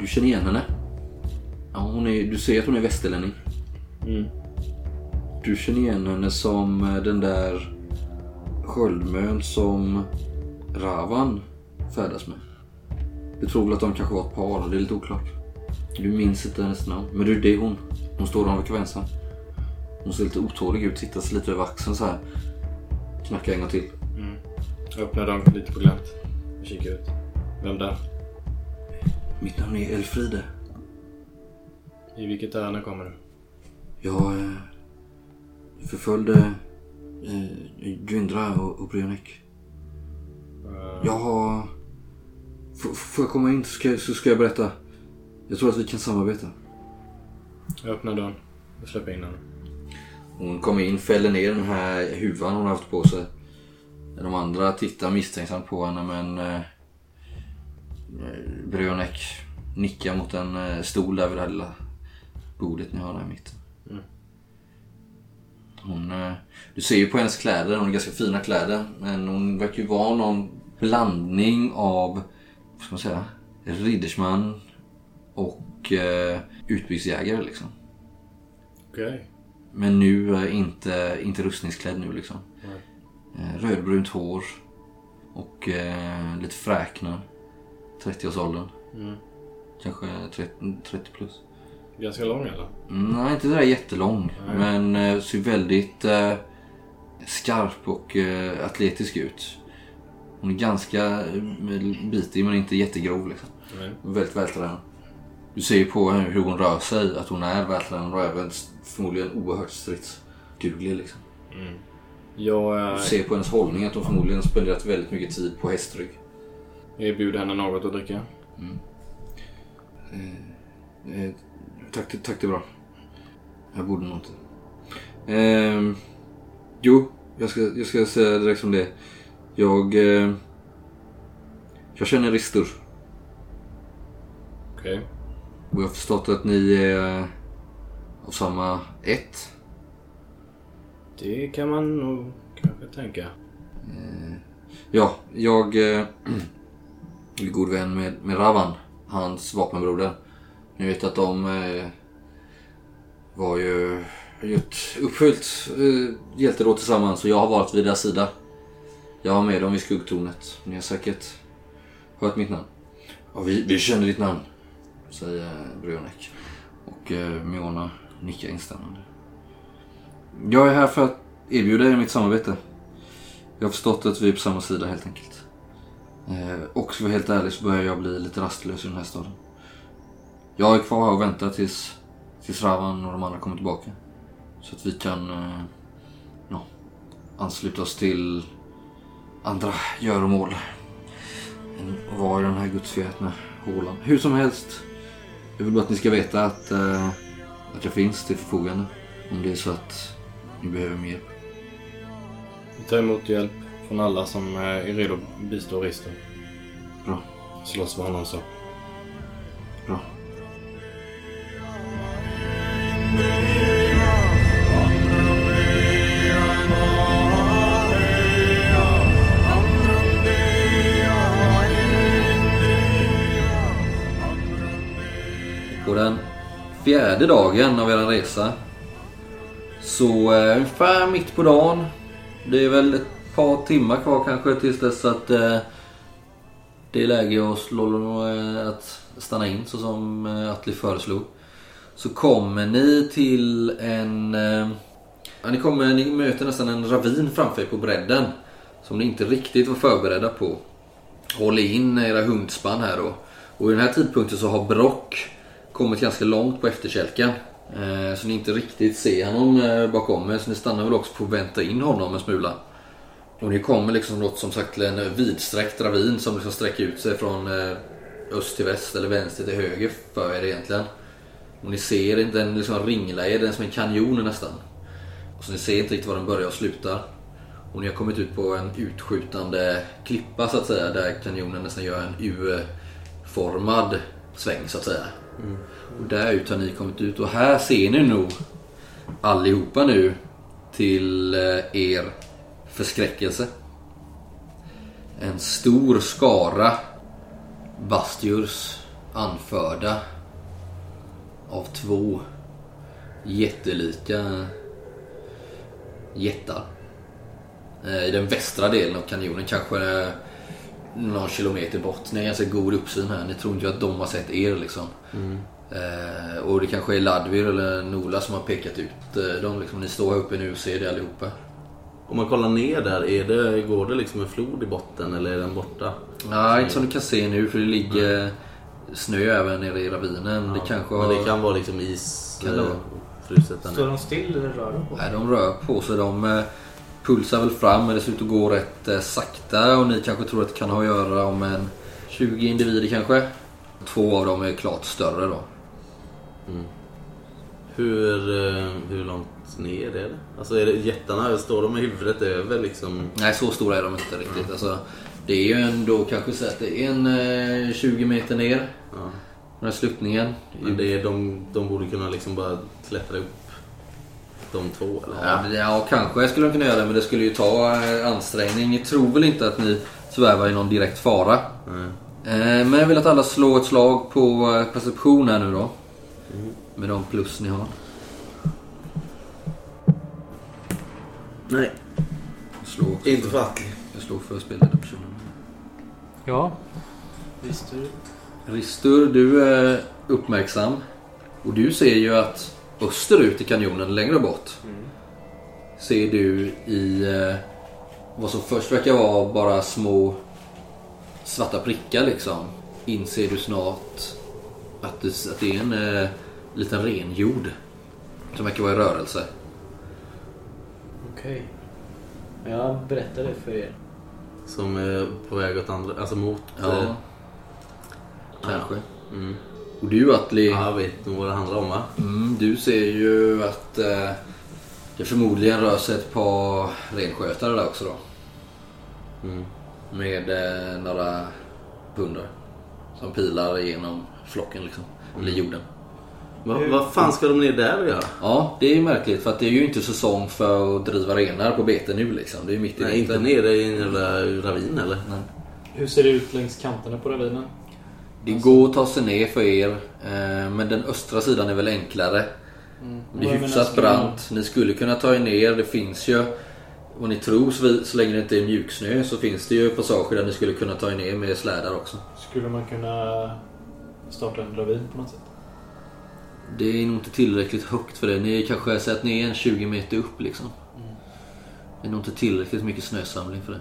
Du känner igen henne? Ja, hon är, du ser att hon är västerlänning. Mm. Du känner igen henne som eh, den där sköldmön som Ravan färdas med. Du tror väl att de kanske var ett par, det är lite oklart. Du minns inte hennes namn, men du, det är hon. Hon står där vid vänster. Hon ser lite otålig ut, tittar sig lite över axeln så här. Knackar en gång till. Jag öppnar dörren lite på glänt. Jag kikar ut. Vem där? Mitt namn är Elfride. I vilket ärende kommer du? Jag förföljde eh, Gyndra och, och Brionek. Eh, Jag har... F- får jag komma in så ska, så ska jag berätta. Jag tror att vi kan samarbeta. Jag öppnar dörren och släpper in henne. Hon kommer in, fäller ner den här huvan hon har haft på sig. De andra tittar misstänksamt på henne men... Eh, Brionek nickar mot en eh, stol där vid det här lilla bordet ni har där i mitten. Hon, eh, du ser ju på hennes kläder, hon har ganska fina kläder. Men hon verkar ju vara någon blandning av, vad ska man säga, riddersman och eh, utbyggsjägare liksom. Okej. Men nu inte, inte rustningsklädd nu liksom. Eh, Rödbrunt hår och eh, lite fräknar. 30-årsåldern. Mm. Kanske 30, 30 plus. Ganska lång eller? Nej, inte sådär jättelång. Nej. Men eh, ser väldigt eh, skarp och eh, atletisk ut. Hon är ganska eh, bitig men inte jättegrov liksom. Nej. Väldigt vältränad. Du ser ju på hur hon rör sig att hon är vältränad och även förmodligen oerhört stridsduglig liksom. Mm. Jag Du eh, ser på hennes hållning att hon förmodligen spenderat väldigt mycket tid på hästrygg. erbjuder henne något att dricka. Eh, tack, tack det är bra. Jag borde nog inte. Ehm, jo, jag ska, jag ska säga direkt som det. Jag... Eh, jag känner Ristur. Okej. Och jag har förstått att ni är av samma ett. Det kan man nog kanske tänka. Ja, jag eh, är god vän med, med Ravan, hans vapenbroder. Ni vet att de eh, var ju gjort uppfyllt eh, hjältedåd tillsammans och jag har varit vid deras sida. Jag var med dem vid skuggtornet. Ni har säkert hört mitt namn. Ja, vi, vi känner ditt namn, säger Brionek. Och eh, Miona nickar instämmande. Jag är här för att erbjuda er mitt samarbete. Jag har förstått att vi är på samma sida helt enkelt. Eh, och för att vara helt ärlig så börjar jag bli lite rastlös i den här staden. Jag är kvar här och väntar tills, tills Ravan och de andra kommer tillbaka. Så att vi kan eh, ja, ansluta oss till andra göromål. Än att vara i den här gudsförgätna hålan. Hur som helst. Jag vill bara att ni ska veta att, eh, att jag finns till förfogande. Om det är så att ni behöver mer. Vi tar emot hjälp från alla som eh, är redo att bistå Risto. Bra. Slåss för honom så. Fjärde dagen av er resa så eh, ungefär mitt på dagen. Det är väl ett par timmar kvar kanske tills dess att eh, det är läge att, slå, eh, att stanna in så som eh, Atli föreslog. Så kommer ni till en... eh, Ja, ni, kommer, ni möter nästan en ravin framför er på bredden. Som ni inte riktigt var förberedda på. Håll in era hundspann här då. Och i den här tidpunkten så har Brock kommit ganska långt på efterkälken. Eh, så ni inte riktigt ser honom eh, bakom er. Så ni stannar väl också på att vänta in honom en smula. Och ni kommer liksom något som sagt till en vidsträckt ravin som liksom sträcker ut sig från eh, öst till väst eller vänster till höger för er egentligen. Och ni ser inte den liksom ringlar er, den som en kanjon nästan. Och så ni ser inte riktigt var den börjar och slutar. Och ni har kommit ut på en utskjutande klippa så att säga där kanjonen nästan gör en U-formad sväng så att säga. Mm. Och där ut har ni kommit ut och här ser ni nog allihopa nu till eh, er förskräckelse. En stor skara Bastiors anförda av två jättelika jättar. Eh, I den västra delen av kanjonen, kanske eh, någon kilometer bort. Ni har ganska god uppsyn här. Ni tror inte att de har sett er liksom. Eh, och det kanske är Ladvir eller Nola som har pekat ut eh, dem. Liksom. Ni står här uppe nu och ser det allihopa. Om man kollar ner där, är det, går det liksom en flod i botten eller är den borta? Nej, inte som du kan se nu för det ligger snö även nere i ravinen. det kanske Men har... det kan vara liksom is, Kan det vara. eh, Står de still eller rör de på Nej, de rör på sig. De eh, pulsar väl fram men det ser ut att gå rätt eh, sakta och ni kanske tror att det kan ha att göra om en 20 individer kanske. Två av dem är klart större då. Hur, eh, hur långt ner är det? Alltså är det jättarna, står de med huvudet över liksom? Nej, så stora är de inte riktigt. Alltså, det är ju ändå kanske så att det är en eh, 20 meter ner. Ja. Den här sluttningen. Men det är, de, de borde kunna liksom bara klättra upp de två eller? Ja, men- ja, kanske skulle de kunna göra det men det skulle ju ta eh, ansträngning. Ni tror väl inte att ni svävar i någon direkt fara. Eh, men jag vill att alla slår ett slag på eh, perception här nu då. Med de plus ni har. Nej, Slå inte för, Atli. jag slår för spelledda personen. Ja. Du? Ristur, du är uppmärksam. Och du ser ju att österut i kanjonen, längre bort, ser du i eh, vad som först verkar vara bara små svarta prickar liksom. Inser du snart att det, att det är en eh, liten renjord som verkar vara i rörelse. Okej. Jag berättar det för er. Som är på väg åt andra, alltså mot... Ja, eh, kanske. Mm. Och du Atli, Ja, jag vet nog vad det handlar om va? mm, du ser ju att eh, det förmodligen rör sig ett par renskötare där också då. Mm. Med eh, några hundar. Som pilar igenom flocken liksom. Eller jorden. Vad vad fan ska de ner där och göra? Ja, det är ju märkligt för att det är ju inte säsong för att driva renar på bete nu liksom. Det är ju mitt i Nej, inte nere i en jävla ravin eller? Nej. Hur ser det ut längs kanterna på ravinen? Det går att ta sig ner för er. eh, Men den östra sidan är väl enklare. Det är hyfsat brant. Ni skulle kunna ta er ner. Det finns ju, vad ni tror, så så länge det inte är mjuksnö så finns det ju passager där ni skulle kunna ta er ner med slädar också. Skulle man kunna starta en ravin på något sätt? Det är nog inte tillräckligt högt för det. Ni kanske ni är en 20 meter upp liksom. Det är nog inte tillräckligt mycket snösamling för det.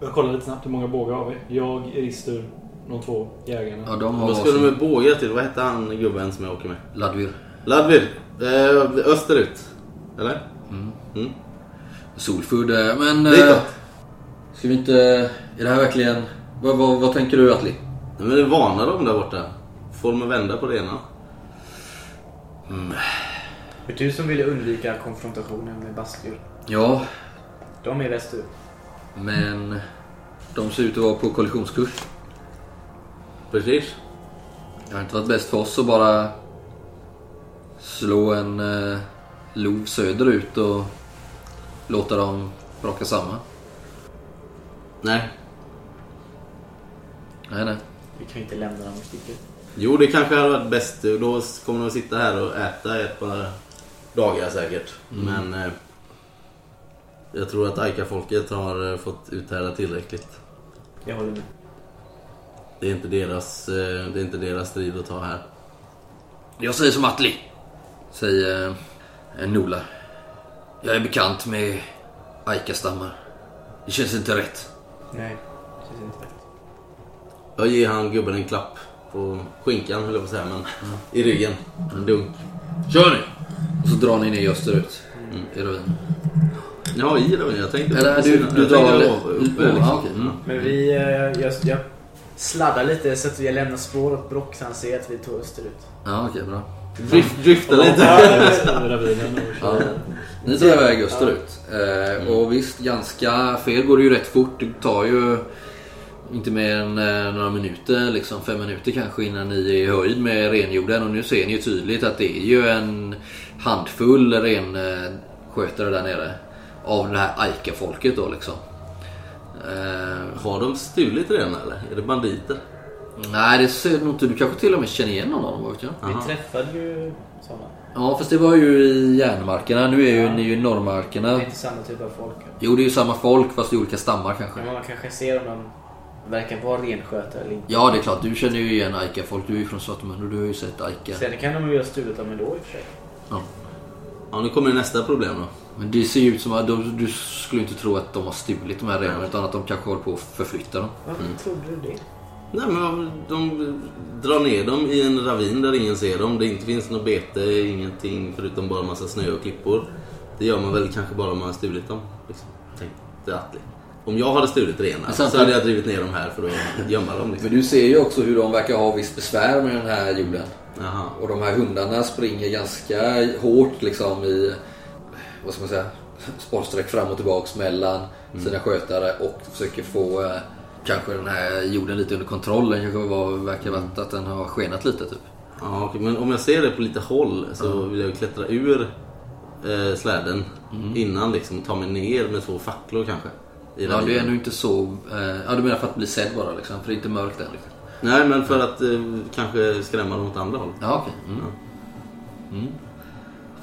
Jag kollar lite snabbt hur många bågar har vi. Jag, Rister, de två jägarna. Ja, de har Vad ska de med bågar till? Vad hette han gubben som jag åker med? Ladvir. Ladvid! Eh, österut. Eller? Mm. Solfood. eh, Men... Eh, ska vi inte... Är det här verkligen... Vad, vad, vad tänker du Atli? Nej, Men det varnar de där borta. Får de att vända på det ena? Det är du som ville undvika konfrontationen med Bastior. Ja, De är västerut. men... De ser ut att vara på kollisionskurs. Precis. Det har inte varit bäst för oss att bara slå en eh, lov söderut och låta dem braka samman. Nej. Nej, nej. Vi kan ju inte lämna dem i sticket. Jo, det kanske hade varit bäst. Då kommer de att sitta här och äta ett par dagar säkert. Men eh, jag tror att Aika-folket har eh, fått uthärda tillräckligt. Jag håller med. Det är inte deras, eh, det är inte deras strid att ta här. Jag säger som Atli. Säger eh, Nola. Jag är bekant med Aika-stammar. Det känns inte rätt. Nej, det känns inte rätt. Jag ger han gubben en klapp på skinkan höll jag på att säga, men i ryggen. En dunk. Kör nu! Och så drar ni ner österut. I ravinen. Ja, i det. Jag tänkte Eller du, du Jag drar... tänkte Ja, liksom. okej. Mm. Men vi, eh, jag, jag sladdar lite så att jag lämnar spår åt Brock så han ser att vi tog österut. Ja, okej, bra. Drift, drifta lite. Ja. Ni drar iväg österut. Eh, och visst, ganska fel går det ju rätt fort. Det tar ju inte mer än eh, några minuter, liksom fem minuter kanske innan ni är i höjd med renjorden. Och nu ser ni ju tydligt att det är ju en handfull renskötare där nere. Av det här Aika-folket då liksom. Eh, Har de stulit redan eller? Är det banditer? nej, det ser nog inte... Du kanske till och med känner igen någon av dem, vet jag. Aha. Vi träffade ju sådana. Ja, fast det var ju i järnmarkerna. Nu är ju ni ju i Det norrmarkerna. är inte samma typ av folk. Jo, det är ju samma folk fast i olika stammar kanske. Men man kanske ser om de verkar vara renskötare eller inte. Ja, det är klart. Du känner ju igen Aika-folk. Du är ju från Svartemund och du har ju sett Aika. Sen kan de ju ha stulit dem ändå i och för sig. Ja. Ja, nu kommer nästa problem då. Men det ser ju ut som att de, du skulle inte tro att de har stulit de här renen utan att de kanske håller på att förflytta dem. Varför trodde du det? Nej men de drar ner dem i en ravin där ingen ser dem. Det inte finns något bete, ingenting förutom bara massa snö och klippor. Det gör man väl kanske bara om man har stulit dem. Liksom. Tänkte Atli. Om jag hade stulit renar så hade jag drivit ner dem här för att gömma dem. Liksom. Men du ser ju också hur de verkar ha visst besvär med den här jorden. Jaha. Och de här hundarna springer ganska hårt liksom i, vad ska man säga, spårsträck fram och tillbaks mellan sina skötare och försöker få eh, kanske den här jorden lite under kontroll. Den kanske var, verkar varit att den har skenat lite typ. Ja, okej, men om jag ser det på lite håll så vill jag klättra ur eh, släden innan liksom ta mig ner med två facklor kanske. I Ja, det är nog inte så... Eh, ja, du menar för att bli sedd bara liksom? För det är inte mörkt än liksom. Nej, men för att eh, kanske skrämma dem åt andra håll. Ja, okej. Mm. Mm.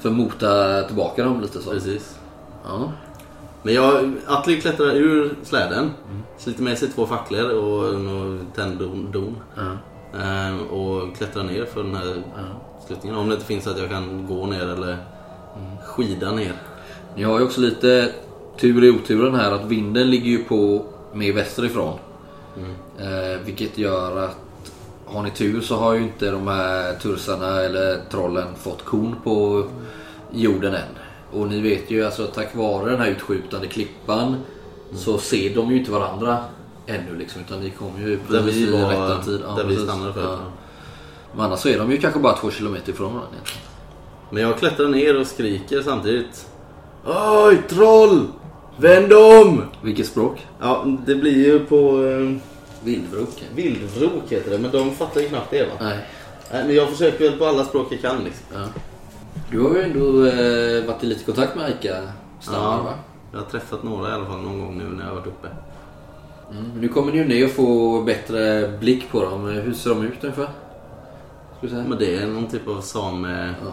För att mota tillbaka dem lite så. Precis. Ja. Men jag, Atli klättrar ur släden, sliter med sig två facklor och tänddon. Ja. Eh, och klättrar ner för den här sluttningen. Om det inte finns så att jag kan gå ner eller skida ner. Ni har ju också lite tur i oturen här att vinden ligger ju på mer västerifrån. Eh, vilket gör att har ni tur så har ju inte de här tursarna eller trollen fått korn på jorden än. Och ni vet ju alltså tack vare den här utskjutande klippan så ser de ju inte varandra ännu liksom. Utan ni kommer ju precis i rätta tid. Ja, där vi stannade förut. Ja. Men annars så är de ju kanske bara två kilometer ifrån varandra. egentligen. Men jag klättrar ner och skriker samtidigt. Oj, troll! Vänd om! Vilket språk? Ja, det blir ju på eh, Vildvrok. vildvrok heter det, men de fattar ju knappt det va? Nej. Nej, men jag försöker väl på alla språk jag kan liksom. Ja. Du har ju ändå eh, varit i lite kontakt med Aika stammar va? Jag har träffat några i alla fall någon gång nu när jag har varit uppe. Mm. Nu kommer ni ju ner och få bättre blick på dem. Hur ser de ut ungefär? Ska säga? Men det är någon typ av same... Ja.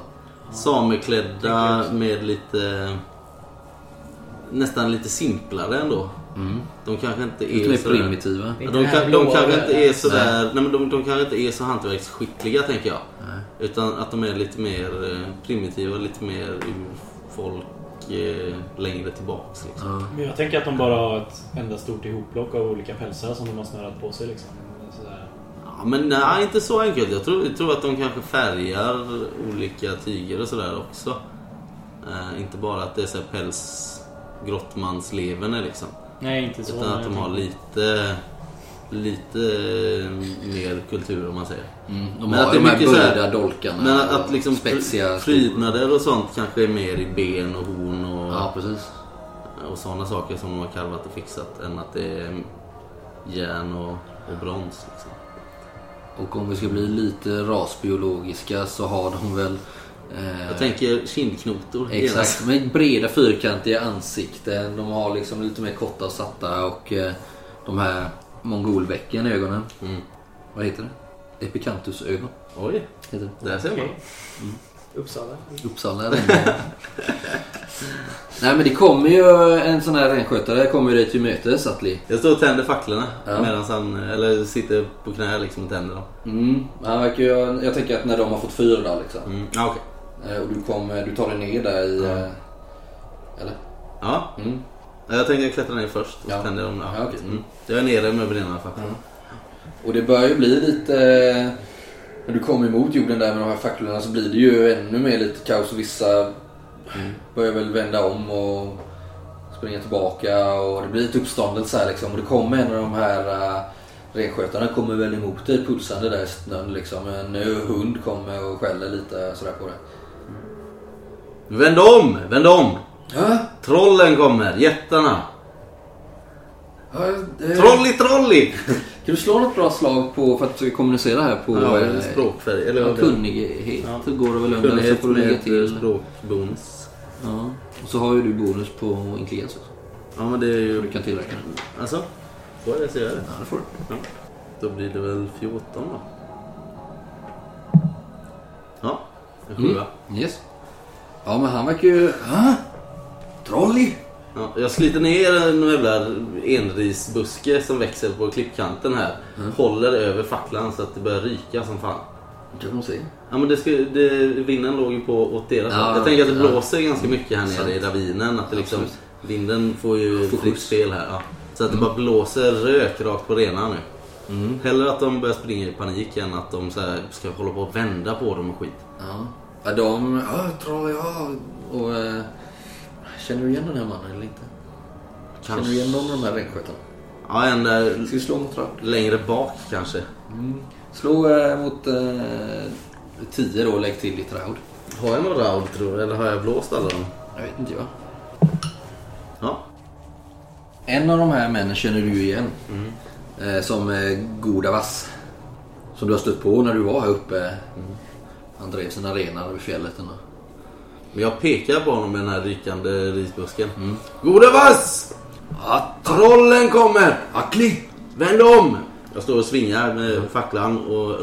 Sameklädda med lite... Nästan lite simplare ändå. Mm. De kanske inte är sådär... primitiva. Är Ja, De, kan, de kanske inte är sådär... Nej. men de, de kanske inte är så hantverksskickliga tänker jag. Utan att de är lite mer eh, primitiva, lite mer urfolk eh, längre tillbaks. Liksom. Ja. Men jag tänker att de bara har ett enda stort ihoplock av olika pälsar som de har snörat på sig liksom. Ja, men nej, inte så enkelt. Jag tror, jag tror att de kanske färgar olika tyger och sådär också. Eh, inte bara att det är så här päls liksom. Nej, inte så. Utan att de har lite, lite mer kultur om man säger. Mm. De Men har att de det är så här- böjda dolkarna. Men att, att liksom spetsiga prydnader och sånt kanske är mer i ben och horn och, Ja, precis. och sådana saker som de har karvat och fixat än att det är järn och, och brons. Liksom. Och om vi ska bli lite rasbiologiska så har de väl... Eh, Jag tänker kindknotor. Exakt, med breda fyrkantiga ansikten. De har liksom lite mer korta och satta och eh, de här mongolbäcken i ögonen. Mm. Vad heter det? Epicantusögon. Oj, Heter det. där ser man. Okej. Uppsala. Uppsala är Nej men det kommer ju en sån här renskötare kommer ju dig till mötes Atli. Jag står och tänder facklorna Ja. medan han, eller sitter på knä liksom och tänder dem. Mm. Ju, jag tänker att när de har fått fyr där liksom. Mm. Okej. Eh, Och du, kommer, du tar dig ner där i... Ja. eh, Eller? Ja, Mm. jag tänkte klättra ner först och Ja. tänder dem. Ja, okej. Mm. Jag är nere med brinande facklan. Mm. Och det börjar ju bli lite... När du kommer emot jorden där med de här facklorna så blir det ju ännu mer lite kaos och vissa börjar väl vända om och springa tillbaka och det blir lite uppståndelse här liksom. Och det kommer en av de här renskötarna kommer väl emot dig pulsande där i snön liksom. En hund kommer och skäller lite sådär på dig. Vänd om! Vänd om! Ja, Trollen kommer! Jättarna! ja, det... Trolli trolli! Kan du slå något bra slag på för att kommunicera här på Ja, eh, språkfärg. Eller ja, kunnighet Ja. går det väl under. Så Kunnighet får du lägga med till. språkbonus. Ja. Och så har ju du bonus på intelligens också. Ja men det är ju... Du kan tillverka den. Alltså? Får jag det så gör jag det. Ja, det får du. Ja. Då blir det väl 14 då. Ja, en sjua. Mm. Yes. Ja men han verkar ju... Ah, Trolli! Ja, jag sliter ner en jävla enrisbuske som växer på klippkanten här. Mm. Håller över facklan så att det börjar ryka som fan. Det kan se. Ja men det ska, det, vinden låg ju på åt deras Ja, håll. Jag tänker att det ja. blåser ganska mycket här nere Sant. i ravinen. Att det liksom, vinden får ju Får fritt spel här. Ja. Så att det bara blåser rök rakt på renarna nu. Mm. Hellre att de börjar springa i panik än att de så här ska hålla på och vända på dem och skit. Ja. Ja, de... Ja, tror jag. Och... Eh, känner du igen den här mannen eller inte? Känner du igen någon av de här renskötarna? Ja, en där Ska vi slå mot rad? längre bak kanske. Slå eh, mot eh, 10 då och lägg till ditt raud. Har jag någon raud tror du? Eller har jag blåst alla dem? Jag vet inte jag. Ja. En av de här männen känner du igen. Eh, som eh, Godavas. Som du har stött på när du var här uppe. Han drev sina renar över fjället. ändå. Men jag pekar på honom med den här rykande risbusken. Mm. Gode vass! Ja, Trollen kommer! Akli! Vänd om! Jag står och svingar med facklan och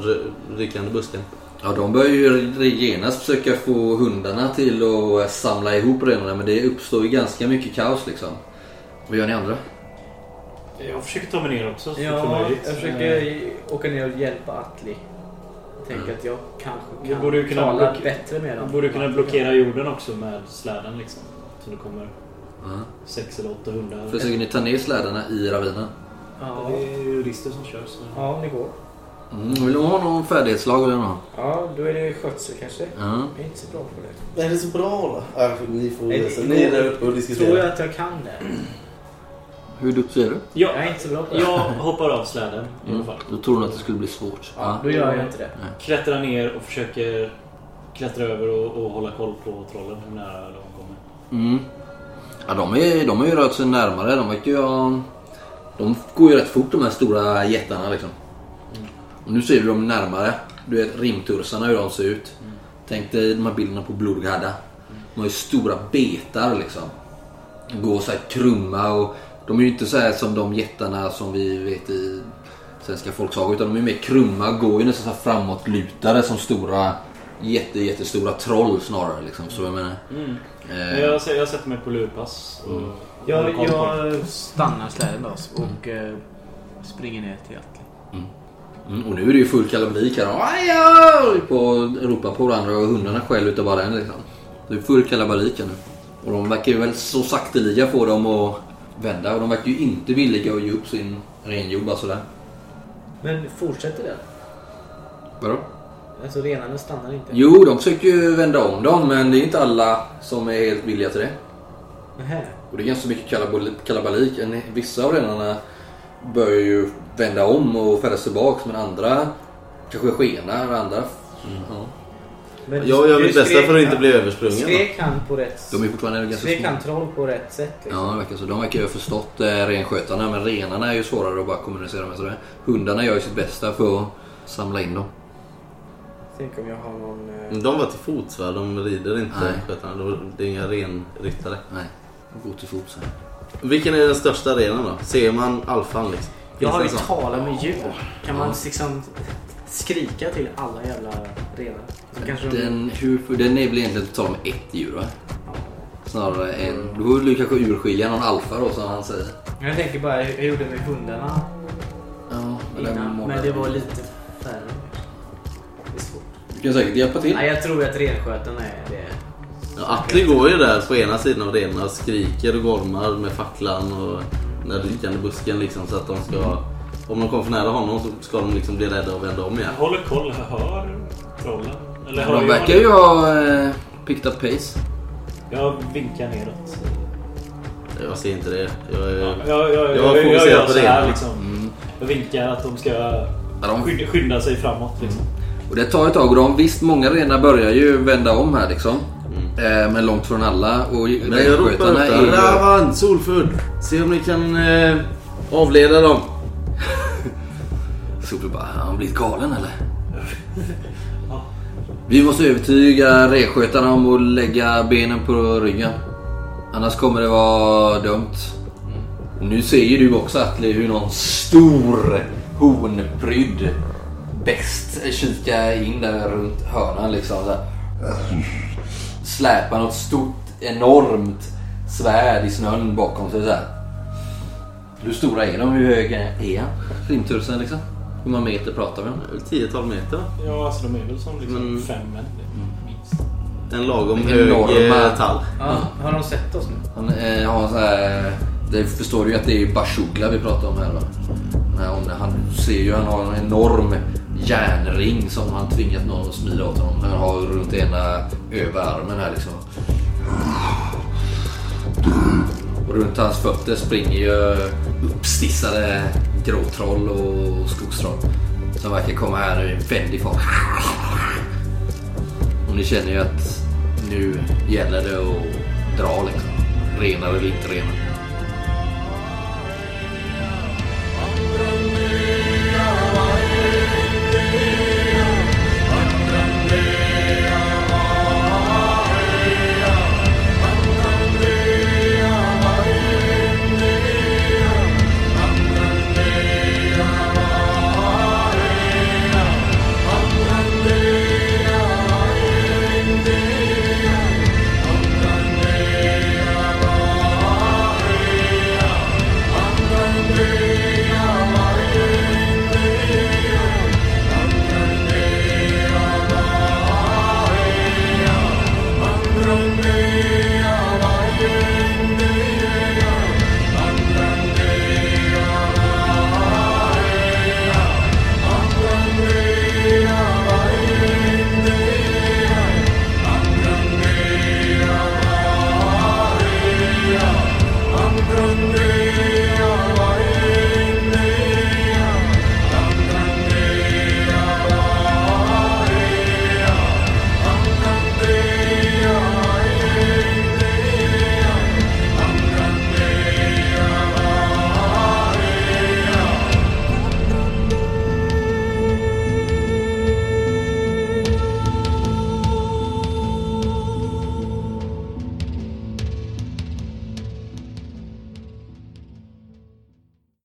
rykande busken. Ja, de börjar ju genast försöka få hundarna till att samla ihop renarna. Men det uppstår ju ganska mycket kaos liksom. Vad gör ni andra? Jag försöker ta mig ner också så fort som Ja, möjligt. jag Eh, försöker åka ner och hjälpa Atli. Tänker att jag kanske Du kan borde ju kunna tala block- bättre med dem. Du borde kunna blockera jorden också med släden liksom. Så det kommer Ja. sex eller åtta hundar. Försöker ni ta ner slädarna i ravinen? Ja, Det är ju rister som kör. Så. ja, om det går. Mm. Vill du ha någon färdighetslag? Eller något? Ja, då är det skötsel kanske. Ja. Jag är inte så bra på det. Är det så bra då? Ja, ni får Nej, det- Ni är där uppe och Tror diskuterar. jag att jag kan det? Hur duktig är du? Ja, Jag är inte så bra på det. jag hoppar av släden i alla fall. Då tror du att det skulle bli svårt? Ja, då gör jag inte det. Klättrar ner och försöker klättra över och, och hålla koll på trollen hur nära de kommer. Mm. Ja, de, är, de har ju rört sig närmare. De verkar ju ha... De går ju rätt fort de här stora jättarna liksom. Och nu ser du dem närmare. Du vet rimtursarna hur de ser ut. Tänk dig de här bilderna på Blodgadda. De har ju stora betar liksom. Går så här krumma och de är ju inte så här som de jättarna som vi vet i svenska folksagor. Utan de är mer krumma, går ju nästan så framåtlutade som stora jätte, jättestora troll snarare liksom. Så jag menar. Men Eh, Jag, jag sätter mig på lurpass. Och håller Jag, dem. jag stannar släden då och eh, springer ner till Atli. Mm, och nu är det ju full kalabalik här. Aj, aj, på och ropa på varandra och hundarna skäller utav bara en liksom. Det är full kalabalik här nu. Och de verkar ju väl så sakteliga få dem att vända. Och de verkar ju inte villiga att ge upp sin renjord bara sådär. Men fortsätter den? Vadå? Alltså renarna stannar inte? Jo, de försöker ju vända om dem men det är inte alla som är helt villiga till det. Nähä. Och det är ganska mycket kalabal- kalabalik. Vissa av renarna börjar ju vända om och färdas tillbaks men andra kanske skenar. Andra... Ja. Men Jag gör mitt bästa för att inte bli översprungen. Skrek han på rätt... De är fortfarande ganska Skrek små. han troll på rätt sätt liksom? Ja, det verkar så. De verkar ju ha förstått eh, renskötarna men renarna är ju svårare att bara kommunicera med. Sådär. Hundarna gör ju sitt bästa för att samla in dem. Tänk om jag har någon... Eh... De var till fots va? De rider inte Nej. skötarna. De- Det är inga renryttare. Nej, de går till fots. här. Vilken är den största renen då? Ser man alfan liksom? Jag har ju talat med djur. Kan man Ja. liksom skrika till alla jävla renar? Så kanske de... Den, hur, den är väl egentligen totalt med ett djur va? Ja. Snarare en... Då får du kanske urskilja någon alfa då som han säger. Jag tänker bara, jag gjorde med hundarna Ja, innan. Men det var lite färre. Det är svårt. Du kan säkert hjälpa till. Nej, jag tror att renskötarna är det. Ja, Atli går ju där på ena sidan av renarna och skriker och gormar med facklan och den där rykande busken liksom så att de ska... Om de kommer för nära honom så ska de liksom bli rädda och vända om igen. Jag håller koll. Jag hör trollen. Eller hör De jag verkar ju ha eh, picked up pace. Jag vinkar neråt. Jag ser inte det. Jag är... Ja, jag, jag, Jag jag, jag, gör på så det. här liksom. Mm. Jag vinkar att de ska Ja, de, skynda, skynda sig framåt liksom. och det tar ett tag och de, visst många renar börjar ju vända om här liksom. Eh, men långt från alla. Och Men jag ropar där. Ravan, Solfull! Se om ni kan eh, avleda dem. Solfull bara, har han blivit galen eller? Ja. Vi måste övertyga renskötarna om att lägga benen på ryggen. Annars kommer det vara dumt. Nu ser ju du också Atli hur någon stor honprydd bäst kikar in där runt hörnan liksom. Så något stort enormt svärd i snön bakom sig så här. Hur stora är de? Hur höga är han? Rimtursen liksom? Hur många meter pratar vi om? Det är väl 10-12 meter. Ja, alltså de är väl som liksom Men- fem män. Minst. En lagom En hög enorma- eh, tall. Ja, har de sett oss nu? Han eh, har sån här... Det förstår du ju att det är Bashugla vi pratar om här va? Han ser ju han har en enorm järnring som han tvingat någon att smida åt honom. Han har runt ena över armen här liksom. Och runt hans fötter springer ju uppstissade gråtroll och skogstroll. Som verkar komma här nu i en väldig fart. Och ni känner ju att nu gäller det att dra liksom. Renar eller inte renare.